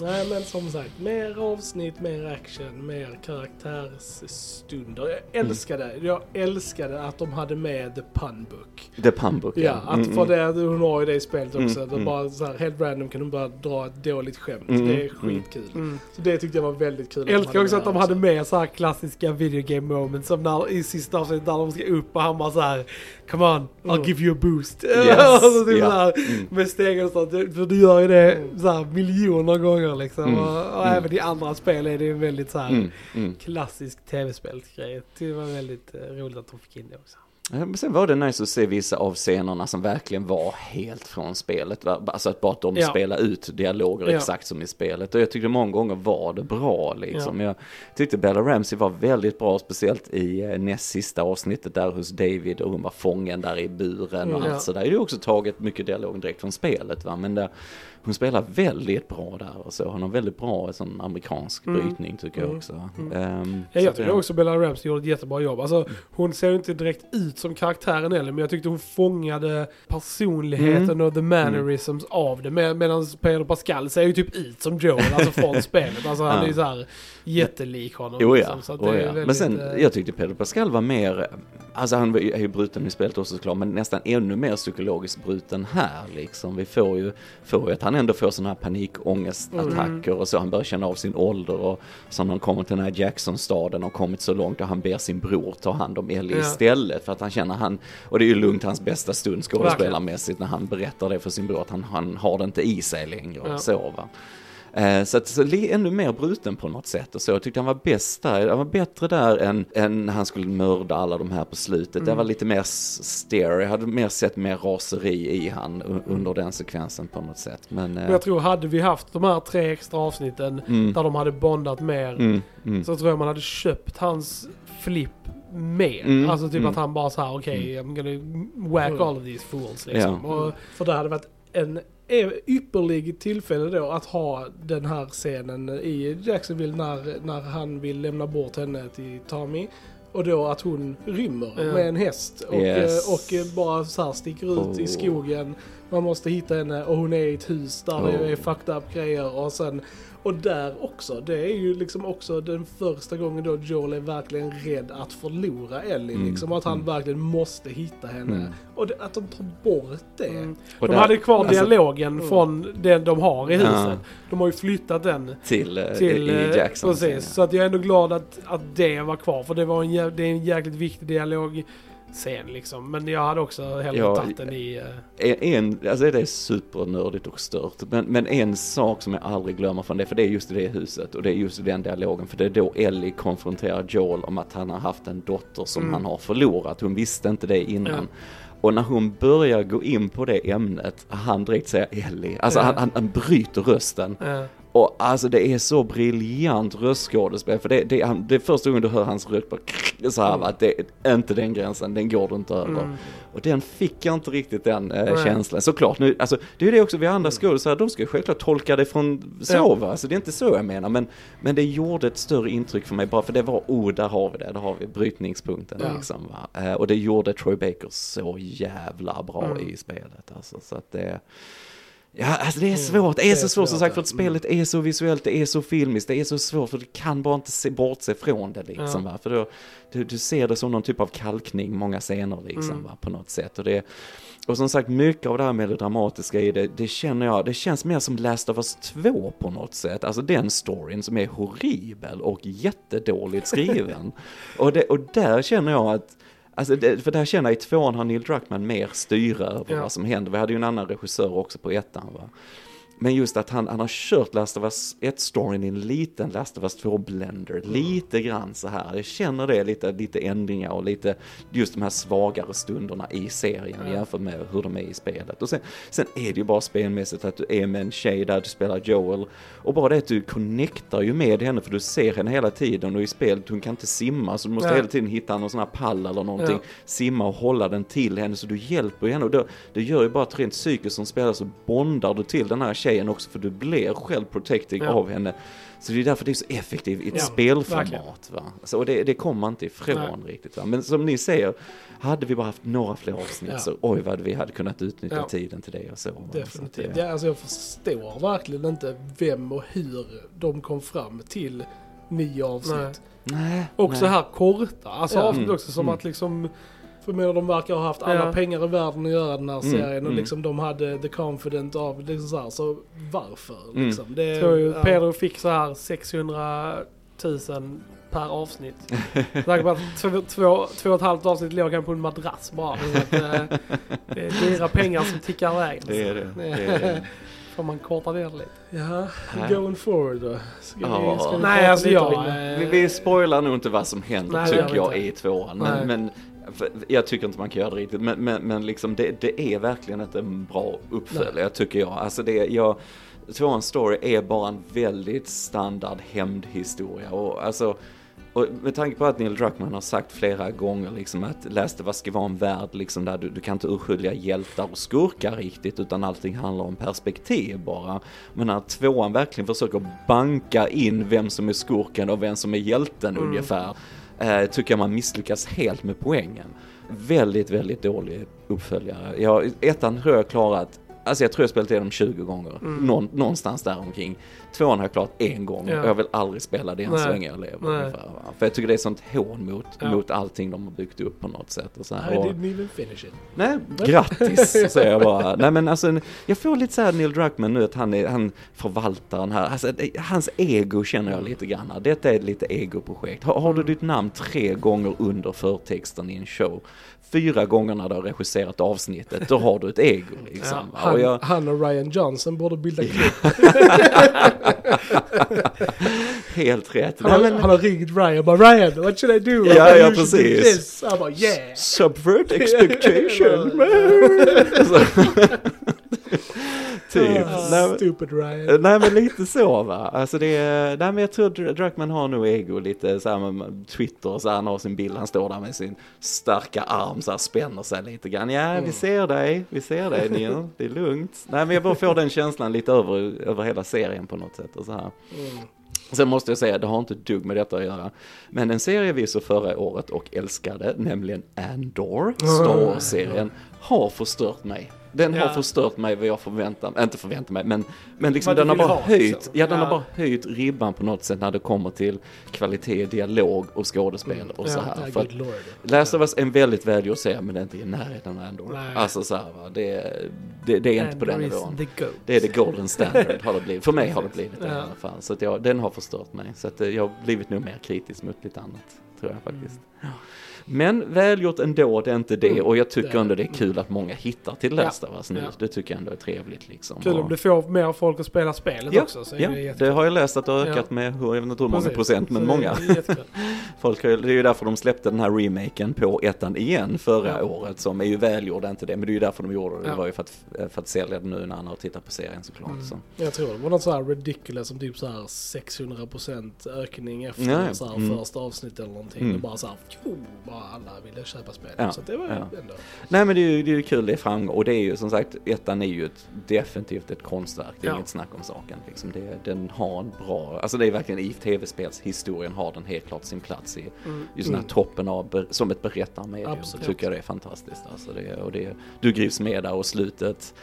[SPEAKER 1] Nej men som sagt, mer avsnitt, mer action, mer karaktärsstunder. Jag älskade, jag älskade att de hade med The Pun Book.
[SPEAKER 3] The Punbook,
[SPEAKER 1] Ja, att
[SPEAKER 3] Mm,
[SPEAKER 1] för
[SPEAKER 3] mm.
[SPEAKER 1] det, hon har ju det i spelet också.
[SPEAKER 3] Mm,
[SPEAKER 1] det
[SPEAKER 3] mm.
[SPEAKER 1] bara så här, helt random kan hon bara dra ett dåligt skämt.
[SPEAKER 3] Mm,
[SPEAKER 1] det är
[SPEAKER 3] mm.
[SPEAKER 1] skitkul.
[SPEAKER 2] Mm.
[SPEAKER 1] Så det tyckte jag var väldigt kul.
[SPEAKER 2] Jag älskar också att de hade med så här klassiska video game moments som när, i sista avsnittet där de ska upp och han bara så här Come on, I'll
[SPEAKER 1] Mm.
[SPEAKER 2] give you a boost.
[SPEAKER 3] Yes,
[SPEAKER 2] och så typ
[SPEAKER 3] ja.
[SPEAKER 2] så här,
[SPEAKER 3] Mm.
[SPEAKER 2] med stegen och sånt. För du gör ju det
[SPEAKER 1] Mm.
[SPEAKER 2] så här miljoner gånger liksom.
[SPEAKER 3] Mm.
[SPEAKER 2] Och, och
[SPEAKER 3] Mm.
[SPEAKER 2] även i andra spel är det en väldigt så här
[SPEAKER 3] Mm, mm.
[SPEAKER 2] klassisk tv-spelsgrej. Det var väldigt eh, roligt att de fick in det också.
[SPEAKER 3] Ja, Men sen var det nice att se vissa av scenerna som verkligen var helt från spelet. Alltså att bara att de
[SPEAKER 2] Ja.
[SPEAKER 3] spelar ut dialoger
[SPEAKER 2] Ja.
[SPEAKER 3] exakt som i spelet. Och jag tyckte många gånger var det bra liksom. Jag tyckte Bella Ramsey var väldigt bra, speciellt i eh, näst sista avsnittet där hos David och hon var fången där i buren och
[SPEAKER 2] Mm, ja.
[SPEAKER 3] allt sådär. Det är också taget mycket dialog direkt från spelet va. Men där, hon spelar väldigt bra där och så. Hon har väldigt bra sån amerikansk
[SPEAKER 2] Mm.
[SPEAKER 3] brytning tycker jag
[SPEAKER 2] Mm.
[SPEAKER 3] också.
[SPEAKER 2] Mm. Ja,
[SPEAKER 3] så
[SPEAKER 2] jag tycker också Bella Ramsey gjorde ett jättebra jobb. Alltså, hon ser inte direkt ut som karaktären heller, men jag tyckte hon fångade personligheten
[SPEAKER 3] Mm.
[SPEAKER 2] och the mannerisms av det. Med, Medan Pedro Pascal ser ju typ ut som Joel, alltså från spelet. Alltså han är ju så här jättelik honom.
[SPEAKER 3] Jo ja,
[SPEAKER 2] liksom, så
[SPEAKER 3] oh, ja.
[SPEAKER 2] väldigt,
[SPEAKER 3] men sen,
[SPEAKER 2] eh,
[SPEAKER 3] jag tyckte Pedro Pascal var mer, alltså han är ju bruten i spelet också såklart, men nästan ännu mer psykologiskt bruten här liksom. Vi får ju, får ju att han ändå får sådana här panikångestattacker och så, han börjar känna av sin ålder och så när han kommer till den här Jackson-staden och kommit så långt och han ber sin bror ta hand om Ellie
[SPEAKER 2] Ja.
[SPEAKER 3] istället för att han känner han, och det är ju lugnt hans bästa stund skådespelarmässigt när han berättar det för sin bror att han, han har det inte i sig längre och
[SPEAKER 2] Ja.
[SPEAKER 3] så va. Eh, Så att så ännu mer bruten på något sätt och så. Jag tyckte han var bäst där. Han var bättre där än, än när han skulle mörda alla de här på slutet. Det
[SPEAKER 2] Mm.
[SPEAKER 3] var lite mer stare. Jag hade mer sett mer raseri i han under den sekvensen på något sätt. Men...
[SPEAKER 2] Men
[SPEAKER 3] eh,
[SPEAKER 2] jag tror hade vi haft de här tre extra avsnitten
[SPEAKER 3] mm,
[SPEAKER 2] där de hade bondat mer,
[SPEAKER 3] mm, mm.
[SPEAKER 2] så tror jag man hade köpt hans flipp mer.
[SPEAKER 3] Mm,
[SPEAKER 2] Alltså typ
[SPEAKER 3] mm.
[SPEAKER 2] att han bara så här: okej, I'm gonna whack
[SPEAKER 1] Mm.
[SPEAKER 2] all of these fools liksom.
[SPEAKER 3] Ja.
[SPEAKER 2] Och,
[SPEAKER 1] För det hade varit en e- ypperlig tillfälle då att ha den här scenen i Jacksonville när, när han vill lämna bort henne till Tommy. Och då att hon rymmer
[SPEAKER 2] Ja.
[SPEAKER 1] med en häst och,
[SPEAKER 3] Yes.
[SPEAKER 1] eh, och eh, bara så här sticker ut
[SPEAKER 3] Oh.
[SPEAKER 1] i skogen. Man måste hitta henne och hon är i ett hus där det
[SPEAKER 3] Oh.
[SPEAKER 1] är fucked up grejer och sen och där också, det är ju liksom också den första gången då Joel är verkligen rädd att förlora Ellie
[SPEAKER 3] Mm,
[SPEAKER 1] liksom. Att han
[SPEAKER 3] mm.
[SPEAKER 1] verkligen måste hitta henne.
[SPEAKER 3] Mm.
[SPEAKER 1] Och det, att de tar bort det.
[SPEAKER 2] mm.
[SPEAKER 3] Och
[SPEAKER 2] De
[SPEAKER 3] där-
[SPEAKER 2] hade kvar
[SPEAKER 3] alltså,
[SPEAKER 2] dialogen
[SPEAKER 1] Mm.
[SPEAKER 2] från den de har i
[SPEAKER 3] Ja.
[SPEAKER 2] huset. De har ju flyttat den
[SPEAKER 3] Till, eh,
[SPEAKER 2] till... eh,
[SPEAKER 3] Jackson.
[SPEAKER 2] Precis, så att jag är ändå glad att, att det var kvar. För det var en, jä- det är en jäkligt viktig dialog scen liksom. Men jag hade också hellre
[SPEAKER 3] Ja,
[SPEAKER 2] tagit den i... eh,
[SPEAKER 3] En, alltså det är supernördigt och stört, men, men en sak som jag aldrig glömmer från det, för det är just i det huset och det är just i den dialogen, för det är då Ellie konfronterar Joel om att han har haft en dotter som
[SPEAKER 2] Mm.
[SPEAKER 3] han har förlorat, hon visste inte det innan.
[SPEAKER 2] Ja.
[SPEAKER 3] Och när hon börjar gå in på det ämnet, han direkt säger Ellie, alltså
[SPEAKER 2] Ja.
[SPEAKER 3] han, han, han bryter rösten. Och alltså det är så briljant röstskådespel, för det, det, är det är första gången du hör hans röst bara så här, va, att det är inte den gränsen, den går du inte över.
[SPEAKER 2] mm.
[SPEAKER 3] Och den fick jag inte riktigt den eh, känslan. Såklart, nu, alltså, det är ju det också vi andra skådespelare, de ska ju självklart tolka det från så va, alltså det är inte så jag menar. Men, men det gjorde ett större intryck för mig bara för det var, oh där har vi det, där har vi brytningspunkten
[SPEAKER 1] Ja.
[SPEAKER 3] liksom va. Eh, och det gjorde Troy Baker så jävla bra
[SPEAKER 2] Mm.
[SPEAKER 3] i spelet alltså. Så att det Ja, alltså det är
[SPEAKER 1] Mm,
[SPEAKER 3] svårt. Det är
[SPEAKER 1] det
[SPEAKER 3] så svårt som sagt för att spelet är så visuellt, det är så filmiskt, det är så svårt för du kan bara inte se bortse från det liksom
[SPEAKER 2] Ja.
[SPEAKER 3] va. För då, du, du ser det som någon typ av kalkning många scener liksom
[SPEAKER 2] Mm.
[SPEAKER 3] va, på något sätt. Och, det, och som sagt, mycket av det här melodramatiska i det, det känner jag, det känns mer som Last of Us 2 på något sätt. Alltså den storyn som är horribel och jättedåligt skriven. och, det, och där känner jag att Alltså det, för där känner jag i tvåan har Neil Druckmann mer styra över
[SPEAKER 2] Ja.
[SPEAKER 3] vad som händer. Vi hade ju en annan regissör också på ettan va. Men just att han, han har kört Last of Us 1-storyn i en liten Last of Us 2-blender. Lite grann så här. Jag känner det lite, lite ändringar och lite just de här svagare stunderna i serien
[SPEAKER 2] Ja.
[SPEAKER 3] jämfört med hur de är i spelet. Och sen, sen är det ju bara spelmässigt att du är med en tjej där du spelar Joel. Och bara det att du connectar ju med henne för du ser henne hela tiden och i spelet hon kan inte simma så du måste
[SPEAKER 2] Ja.
[SPEAKER 3] hela tiden hitta någon sån här pall eller någonting.
[SPEAKER 2] Ja.
[SPEAKER 3] Simma och hålla den till henne så du hjälper henne och det, det gör ju bara att rent psykiskt som spelare så bondar du till den här tjejen också för du blir själv protecting
[SPEAKER 2] Ja.
[SPEAKER 3] av henne. Så det är därför det är så effektivt i ett
[SPEAKER 2] Ja,
[SPEAKER 3] spelformat. Va? Så det, det kommer man inte ifrån riktigt. Va? Men som ni säger, hade vi bara haft några fler avsnitt
[SPEAKER 1] Ja.
[SPEAKER 3] så oj vad vi hade kunnat utnyttja
[SPEAKER 2] Ja.
[SPEAKER 3] tiden till det och så. va? Så
[SPEAKER 1] Definitivt.
[SPEAKER 3] det-
[SPEAKER 1] alltså jag förstår verkligen inte vem och hur de kom fram till nio avsnitt.
[SPEAKER 2] Nej.
[SPEAKER 3] Nej,
[SPEAKER 2] Också
[SPEAKER 3] nej.
[SPEAKER 2] här korta, alltså avsnitt
[SPEAKER 3] Mm,
[SPEAKER 2] också som
[SPEAKER 3] mm.
[SPEAKER 2] att liksom...
[SPEAKER 1] För jag menar, de verkar ha haft alla
[SPEAKER 2] Ja.
[SPEAKER 1] pengar i världen att göra den här
[SPEAKER 3] Mm,
[SPEAKER 1] serien och
[SPEAKER 3] mm.
[SPEAKER 1] liksom de hade the confident av liksom så här, så varför
[SPEAKER 3] Mm.
[SPEAKER 1] liksom? Det,
[SPEAKER 2] Jag tror ju
[SPEAKER 1] ja.
[SPEAKER 2] Pedro fick så här 600 000 per avsnitt. På att två, två, två och ett halvt avsnitt låg han på en madrass bara. Så att, eh, det är dyra pengar som tickar iväg.
[SPEAKER 3] Det är det. det, är det.
[SPEAKER 2] Får man korta ner lite.
[SPEAKER 1] Ja, going forward då? Ska
[SPEAKER 3] Ja.
[SPEAKER 1] vi, ska vi
[SPEAKER 2] Nej, alltså jag...
[SPEAKER 3] Vi, vi spoilar nog inte vad som händer
[SPEAKER 2] Nej,
[SPEAKER 3] tycker jag i tvåan. Men, men Jag tycker inte man kan göra det riktigt, men, men, men liksom det, det är verkligen inte en bra uppföljare tycker jag. Alltså det, jag tvåans story är bara en väldigt standard hämndhistoria och alltså och med tanke på att Neil Druckmann har sagt flera gånger liksom att of Us ska vara en värld liksom där du, du kan inte urskilja hjältar och skurkar riktigt utan allting handlar om perspektiv bara. Men när tvåan verkligen försöker banka in vem som är skurken och vem som är hjälten
[SPEAKER 2] Mm.
[SPEAKER 3] ungefär eh, tycker jag man misslyckas helt med poängen. Väldigt, väldigt dålig uppföljare. Jag, ettan tror jag klarat, alltså jag tror jag spelat igenom 20 gånger, Någon, någonstans där omkring. Tvåan har jag klarat en gång
[SPEAKER 2] Ja.
[SPEAKER 3] och jag vill aldrig spela det än så länge jag lever. Ungefär? För jag tycker det är sånt hån mot,
[SPEAKER 2] Ja.
[SPEAKER 3] mot allting de har byggt upp på något sätt. Och så här.
[SPEAKER 1] I
[SPEAKER 3] Och,
[SPEAKER 1] didn't even finish it.
[SPEAKER 3] nej, grattis säger jag bara. Nej men alltså, jag får lite så här Neil Druckmann nu att han, är, han förvaltar den här, alltså, hans ego känner jag lite grann. Detta är ett lite egoprojekt. Har, har du ditt namn tre gånger under förtexten i en show, fyra gånger när du har regisserat avsnittet, då har du ett ego liksom.
[SPEAKER 2] Ja,
[SPEAKER 3] och
[SPEAKER 1] Han,
[SPEAKER 3] jag,
[SPEAKER 1] han och Ryan Johnson borde bilda klubb.
[SPEAKER 3] helt rätt.
[SPEAKER 1] Han,
[SPEAKER 3] men,
[SPEAKER 1] han har ringt Ryan bara Ryan, what should I do?
[SPEAKER 3] Ja,
[SPEAKER 1] I
[SPEAKER 3] ja, precis.
[SPEAKER 1] this." Han bara yeah.
[SPEAKER 3] Subvert expectation. Typ.
[SPEAKER 1] Ah,
[SPEAKER 3] Nej,
[SPEAKER 1] Stupid Ryan.
[SPEAKER 3] Eh, Nej men lite så va. Alltså det är, nej men jag tror Dr- Druckmann har nog ego lite så här med Twitter och så här, han har sin bild, han står där med sin starka arm så här spänner sig lite grann. Ja vi ser dig, vi ser dig Neil, det är lugnt. Nej men jag bara får den känslan lite över, över hela serien på något sätt och så här.
[SPEAKER 1] Mm.
[SPEAKER 3] Sen måste jag säga, det har inte dugg med detta att göra. Men en serie vi såg förra året och älskade, nämligen Andor, Star Wars-serien, har förstört mig. Den har förstört mig vad jag förväntar mig, inte förväntar mig, men, men liksom den har bara
[SPEAKER 2] ha,
[SPEAKER 3] höjt,
[SPEAKER 2] liksom.
[SPEAKER 3] ja den har bara höjt ribban på något sätt när det kommer till kvalitet, dialog och skådespel och så här. För att. Last of Us är en väldigt välgjord serie men det är inte i närheten Andor.
[SPEAKER 2] Nej.
[SPEAKER 3] Alltså så här, va, det, det, det är inte på den nivån. Det är the golden standard har det blivit. För mig har det blivit det i alla fall. Så att jag, den har förstört mig. Så att eh, jag har blivit nog mer kritisk mot lite annat. Tror jag faktiskt. Ja. Men välgjort ändå, det är inte det. Och jag tycker ändå det är kul att många hittar till. Last of Us nu. Det tycker jag ändå är trevligt liksom.
[SPEAKER 2] Kul om du får mer folk att spela spelet
[SPEAKER 3] Ja,
[SPEAKER 2] också.
[SPEAKER 3] Ja,
[SPEAKER 2] det
[SPEAKER 3] det har jag läst att det har ökat med, jag vet inte hur många procent, men många. Folk har, det är ju därför de släppte den här remaken på ettan igen förra året som är ju välgjord, inte det, men det är ju därför de gjorde det. Det var ju för att, för att sälja det nu när han har tittat på serien såklart.
[SPEAKER 2] Mm.
[SPEAKER 3] Så.
[SPEAKER 1] Jag tror det var något så här ridiculous som typ så här 600% ökning efter
[SPEAKER 3] Ja,
[SPEAKER 1] så här
[SPEAKER 3] Mm.
[SPEAKER 1] första avsnittet eller någonting.
[SPEAKER 3] Mm.
[SPEAKER 1] Det bara så här, bara alla ville köpa spel.
[SPEAKER 3] Ja,
[SPEAKER 1] Så det var
[SPEAKER 3] ja.
[SPEAKER 1] ändå.
[SPEAKER 3] Nej men det är ju, det är ju kul, det är framgång och det är ju som sagt, ettan är ju ett, definitivt ett konstverk, det är
[SPEAKER 2] Ja.
[SPEAKER 3] inget snack om saken. Liksom det, den har en bra, alltså det är verkligen i tv-spelshistorien har den helt klart sin plats i
[SPEAKER 2] Mm.
[SPEAKER 3] just den här
[SPEAKER 1] Mm.
[SPEAKER 3] toppen av, som ett berättarmedium.
[SPEAKER 1] Absolut.
[SPEAKER 3] Tycker jag det är fantastiskt. Alltså det, och det, du grivs med där och slutet,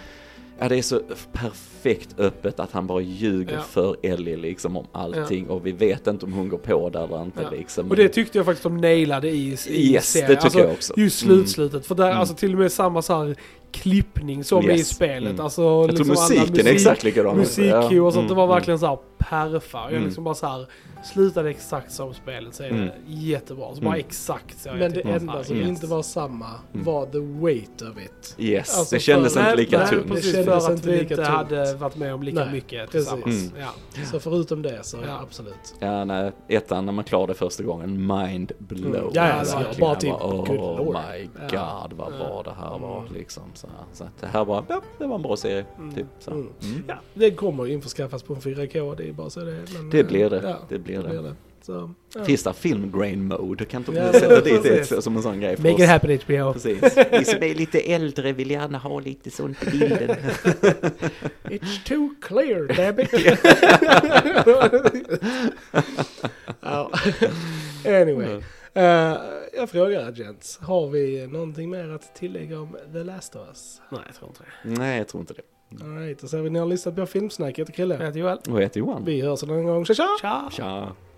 [SPEAKER 3] ja det är så perfekt öppet att han bara ljuger
[SPEAKER 2] Ja.
[SPEAKER 3] för Ellie liksom om allting och vi vet inte om hon går på det eller inte
[SPEAKER 2] Ja.
[SPEAKER 3] liksom.
[SPEAKER 2] Och det tyckte jag faktiskt de nailade i, i
[SPEAKER 3] Yes,
[SPEAKER 2] serien.
[SPEAKER 3] det tycker
[SPEAKER 2] alltså,
[SPEAKER 3] jag också.
[SPEAKER 2] Just
[SPEAKER 3] Mm.
[SPEAKER 2] slutslutet. För där,
[SPEAKER 3] Mm.
[SPEAKER 2] alltså till och med samma så här klippning som
[SPEAKER 3] Yes.
[SPEAKER 2] i spelet.
[SPEAKER 3] Mm.
[SPEAKER 2] Alltså,
[SPEAKER 3] Jag
[SPEAKER 2] liksom
[SPEAKER 3] tror musiken är
[SPEAKER 2] musik-
[SPEAKER 3] exakt likadan.
[SPEAKER 2] Musik och sånt, det var
[SPEAKER 3] mm,
[SPEAKER 2] verkligen så här perfa. Jag
[SPEAKER 3] Mm.
[SPEAKER 2] liksom bara så här slutade exakt som spelet så är
[SPEAKER 3] Mm.
[SPEAKER 2] det jättebra. Så bara
[SPEAKER 3] Mm.
[SPEAKER 2] exakt så. jag
[SPEAKER 1] Men det
[SPEAKER 2] tyckte,
[SPEAKER 1] enda som
[SPEAKER 2] yes.
[SPEAKER 1] inte var samma
[SPEAKER 3] Mm.
[SPEAKER 1] var the weight of it.
[SPEAKER 3] Yes,
[SPEAKER 1] Alltså,
[SPEAKER 3] det kändes
[SPEAKER 1] för-
[SPEAKER 3] inte lika
[SPEAKER 2] nej,
[SPEAKER 3] tungt.
[SPEAKER 2] Precis,
[SPEAKER 1] Det
[SPEAKER 2] för
[SPEAKER 1] kändes
[SPEAKER 2] att
[SPEAKER 1] inte
[SPEAKER 2] vi
[SPEAKER 1] lika
[SPEAKER 2] inte
[SPEAKER 1] tungt.
[SPEAKER 2] hade varit med om lika
[SPEAKER 1] Nej,
[SPEAKER 2] mycket
[SPEAKER 1] precis.
[SPEAKER 2] tillsammans.
[SPEAKER 3] Mm.
[SPEAKER 2] Ja.
[SPEAKER 1] Så förutom det så
[SPEAKER 2] Ja.
[SPEAKER 1] absolut.
[SPEAKER 3] Ja, nej, ettan när man klarar det första gången, mind blow.
[SPEAKER 1] Mm. Ja, ja,
[SPEAKER 3] Alltså,
[SPEAKER 2] ja,
[SPEAKER 1] bara typ,
[SPEAKER 3] oh
[SPEAKER 1] good lord.
[SPEAKER 3] my god,
[SPEAKER 2] Ja.
[SPEAKER 3] vad
[SPEAKER 2] Ja.
[SPEAKER 3] bra det här var
[SPEAKER 1] Mm.
[SPEAKER 3] liksom. Så, så att det här var, ja, det var en bra serie.
[SPEAKER 2] Mm.
[SPEAKER 3] Typ, så.
[SPEAKER 1] Mm.
[SPEAKER 3] Mm.
[SPEAKER 1] Ja, det kommer ju införskaffas på en 4K, det är bara så det är. Men,
[SPEAKER 3] Det blir det,
[SPEAKER 1] Ja,
[SPEAKER 3] det blir det.
[SPEAKER 1] det. Så, ja.
[SPEAKER 3] Finns det film grain mode? Kan inte
[SPEAKER 1] Ja,
[SPEAKER 3] vi sätta dit det som en sån grej för
[SPEAKER 2] Make
[SPEAKER 3] oss?
[SPEAKER 2] it happen HBO.
[SPEAKER 3] Precis. Vi som är lite äldre vill gärna ha lite sånt i bilden.
[SPEAKER 1] It's too clear, damn it. ja. Anyway. Eh, jag frågar Gents, har vi någonting mer att tillägga om The Last of Us?
[SPEAKER 2] Nej, jag tror inte det.
[SPEAKER 3] Nej, jag tror inte det.
[SPEAKER 1] Alright, då ser vi ni har lyssnat på Filmsnack. Jag heter Chrille.
[SPEAKER 2] Jag heter Joel.
[SPEAKER 3] Och jag heter Johan.
[SPEAKER 1] Vi hörs en annan gång. Tja tja!
[SPEAKER 2] Tja!
[SPEAKER 3] Tja.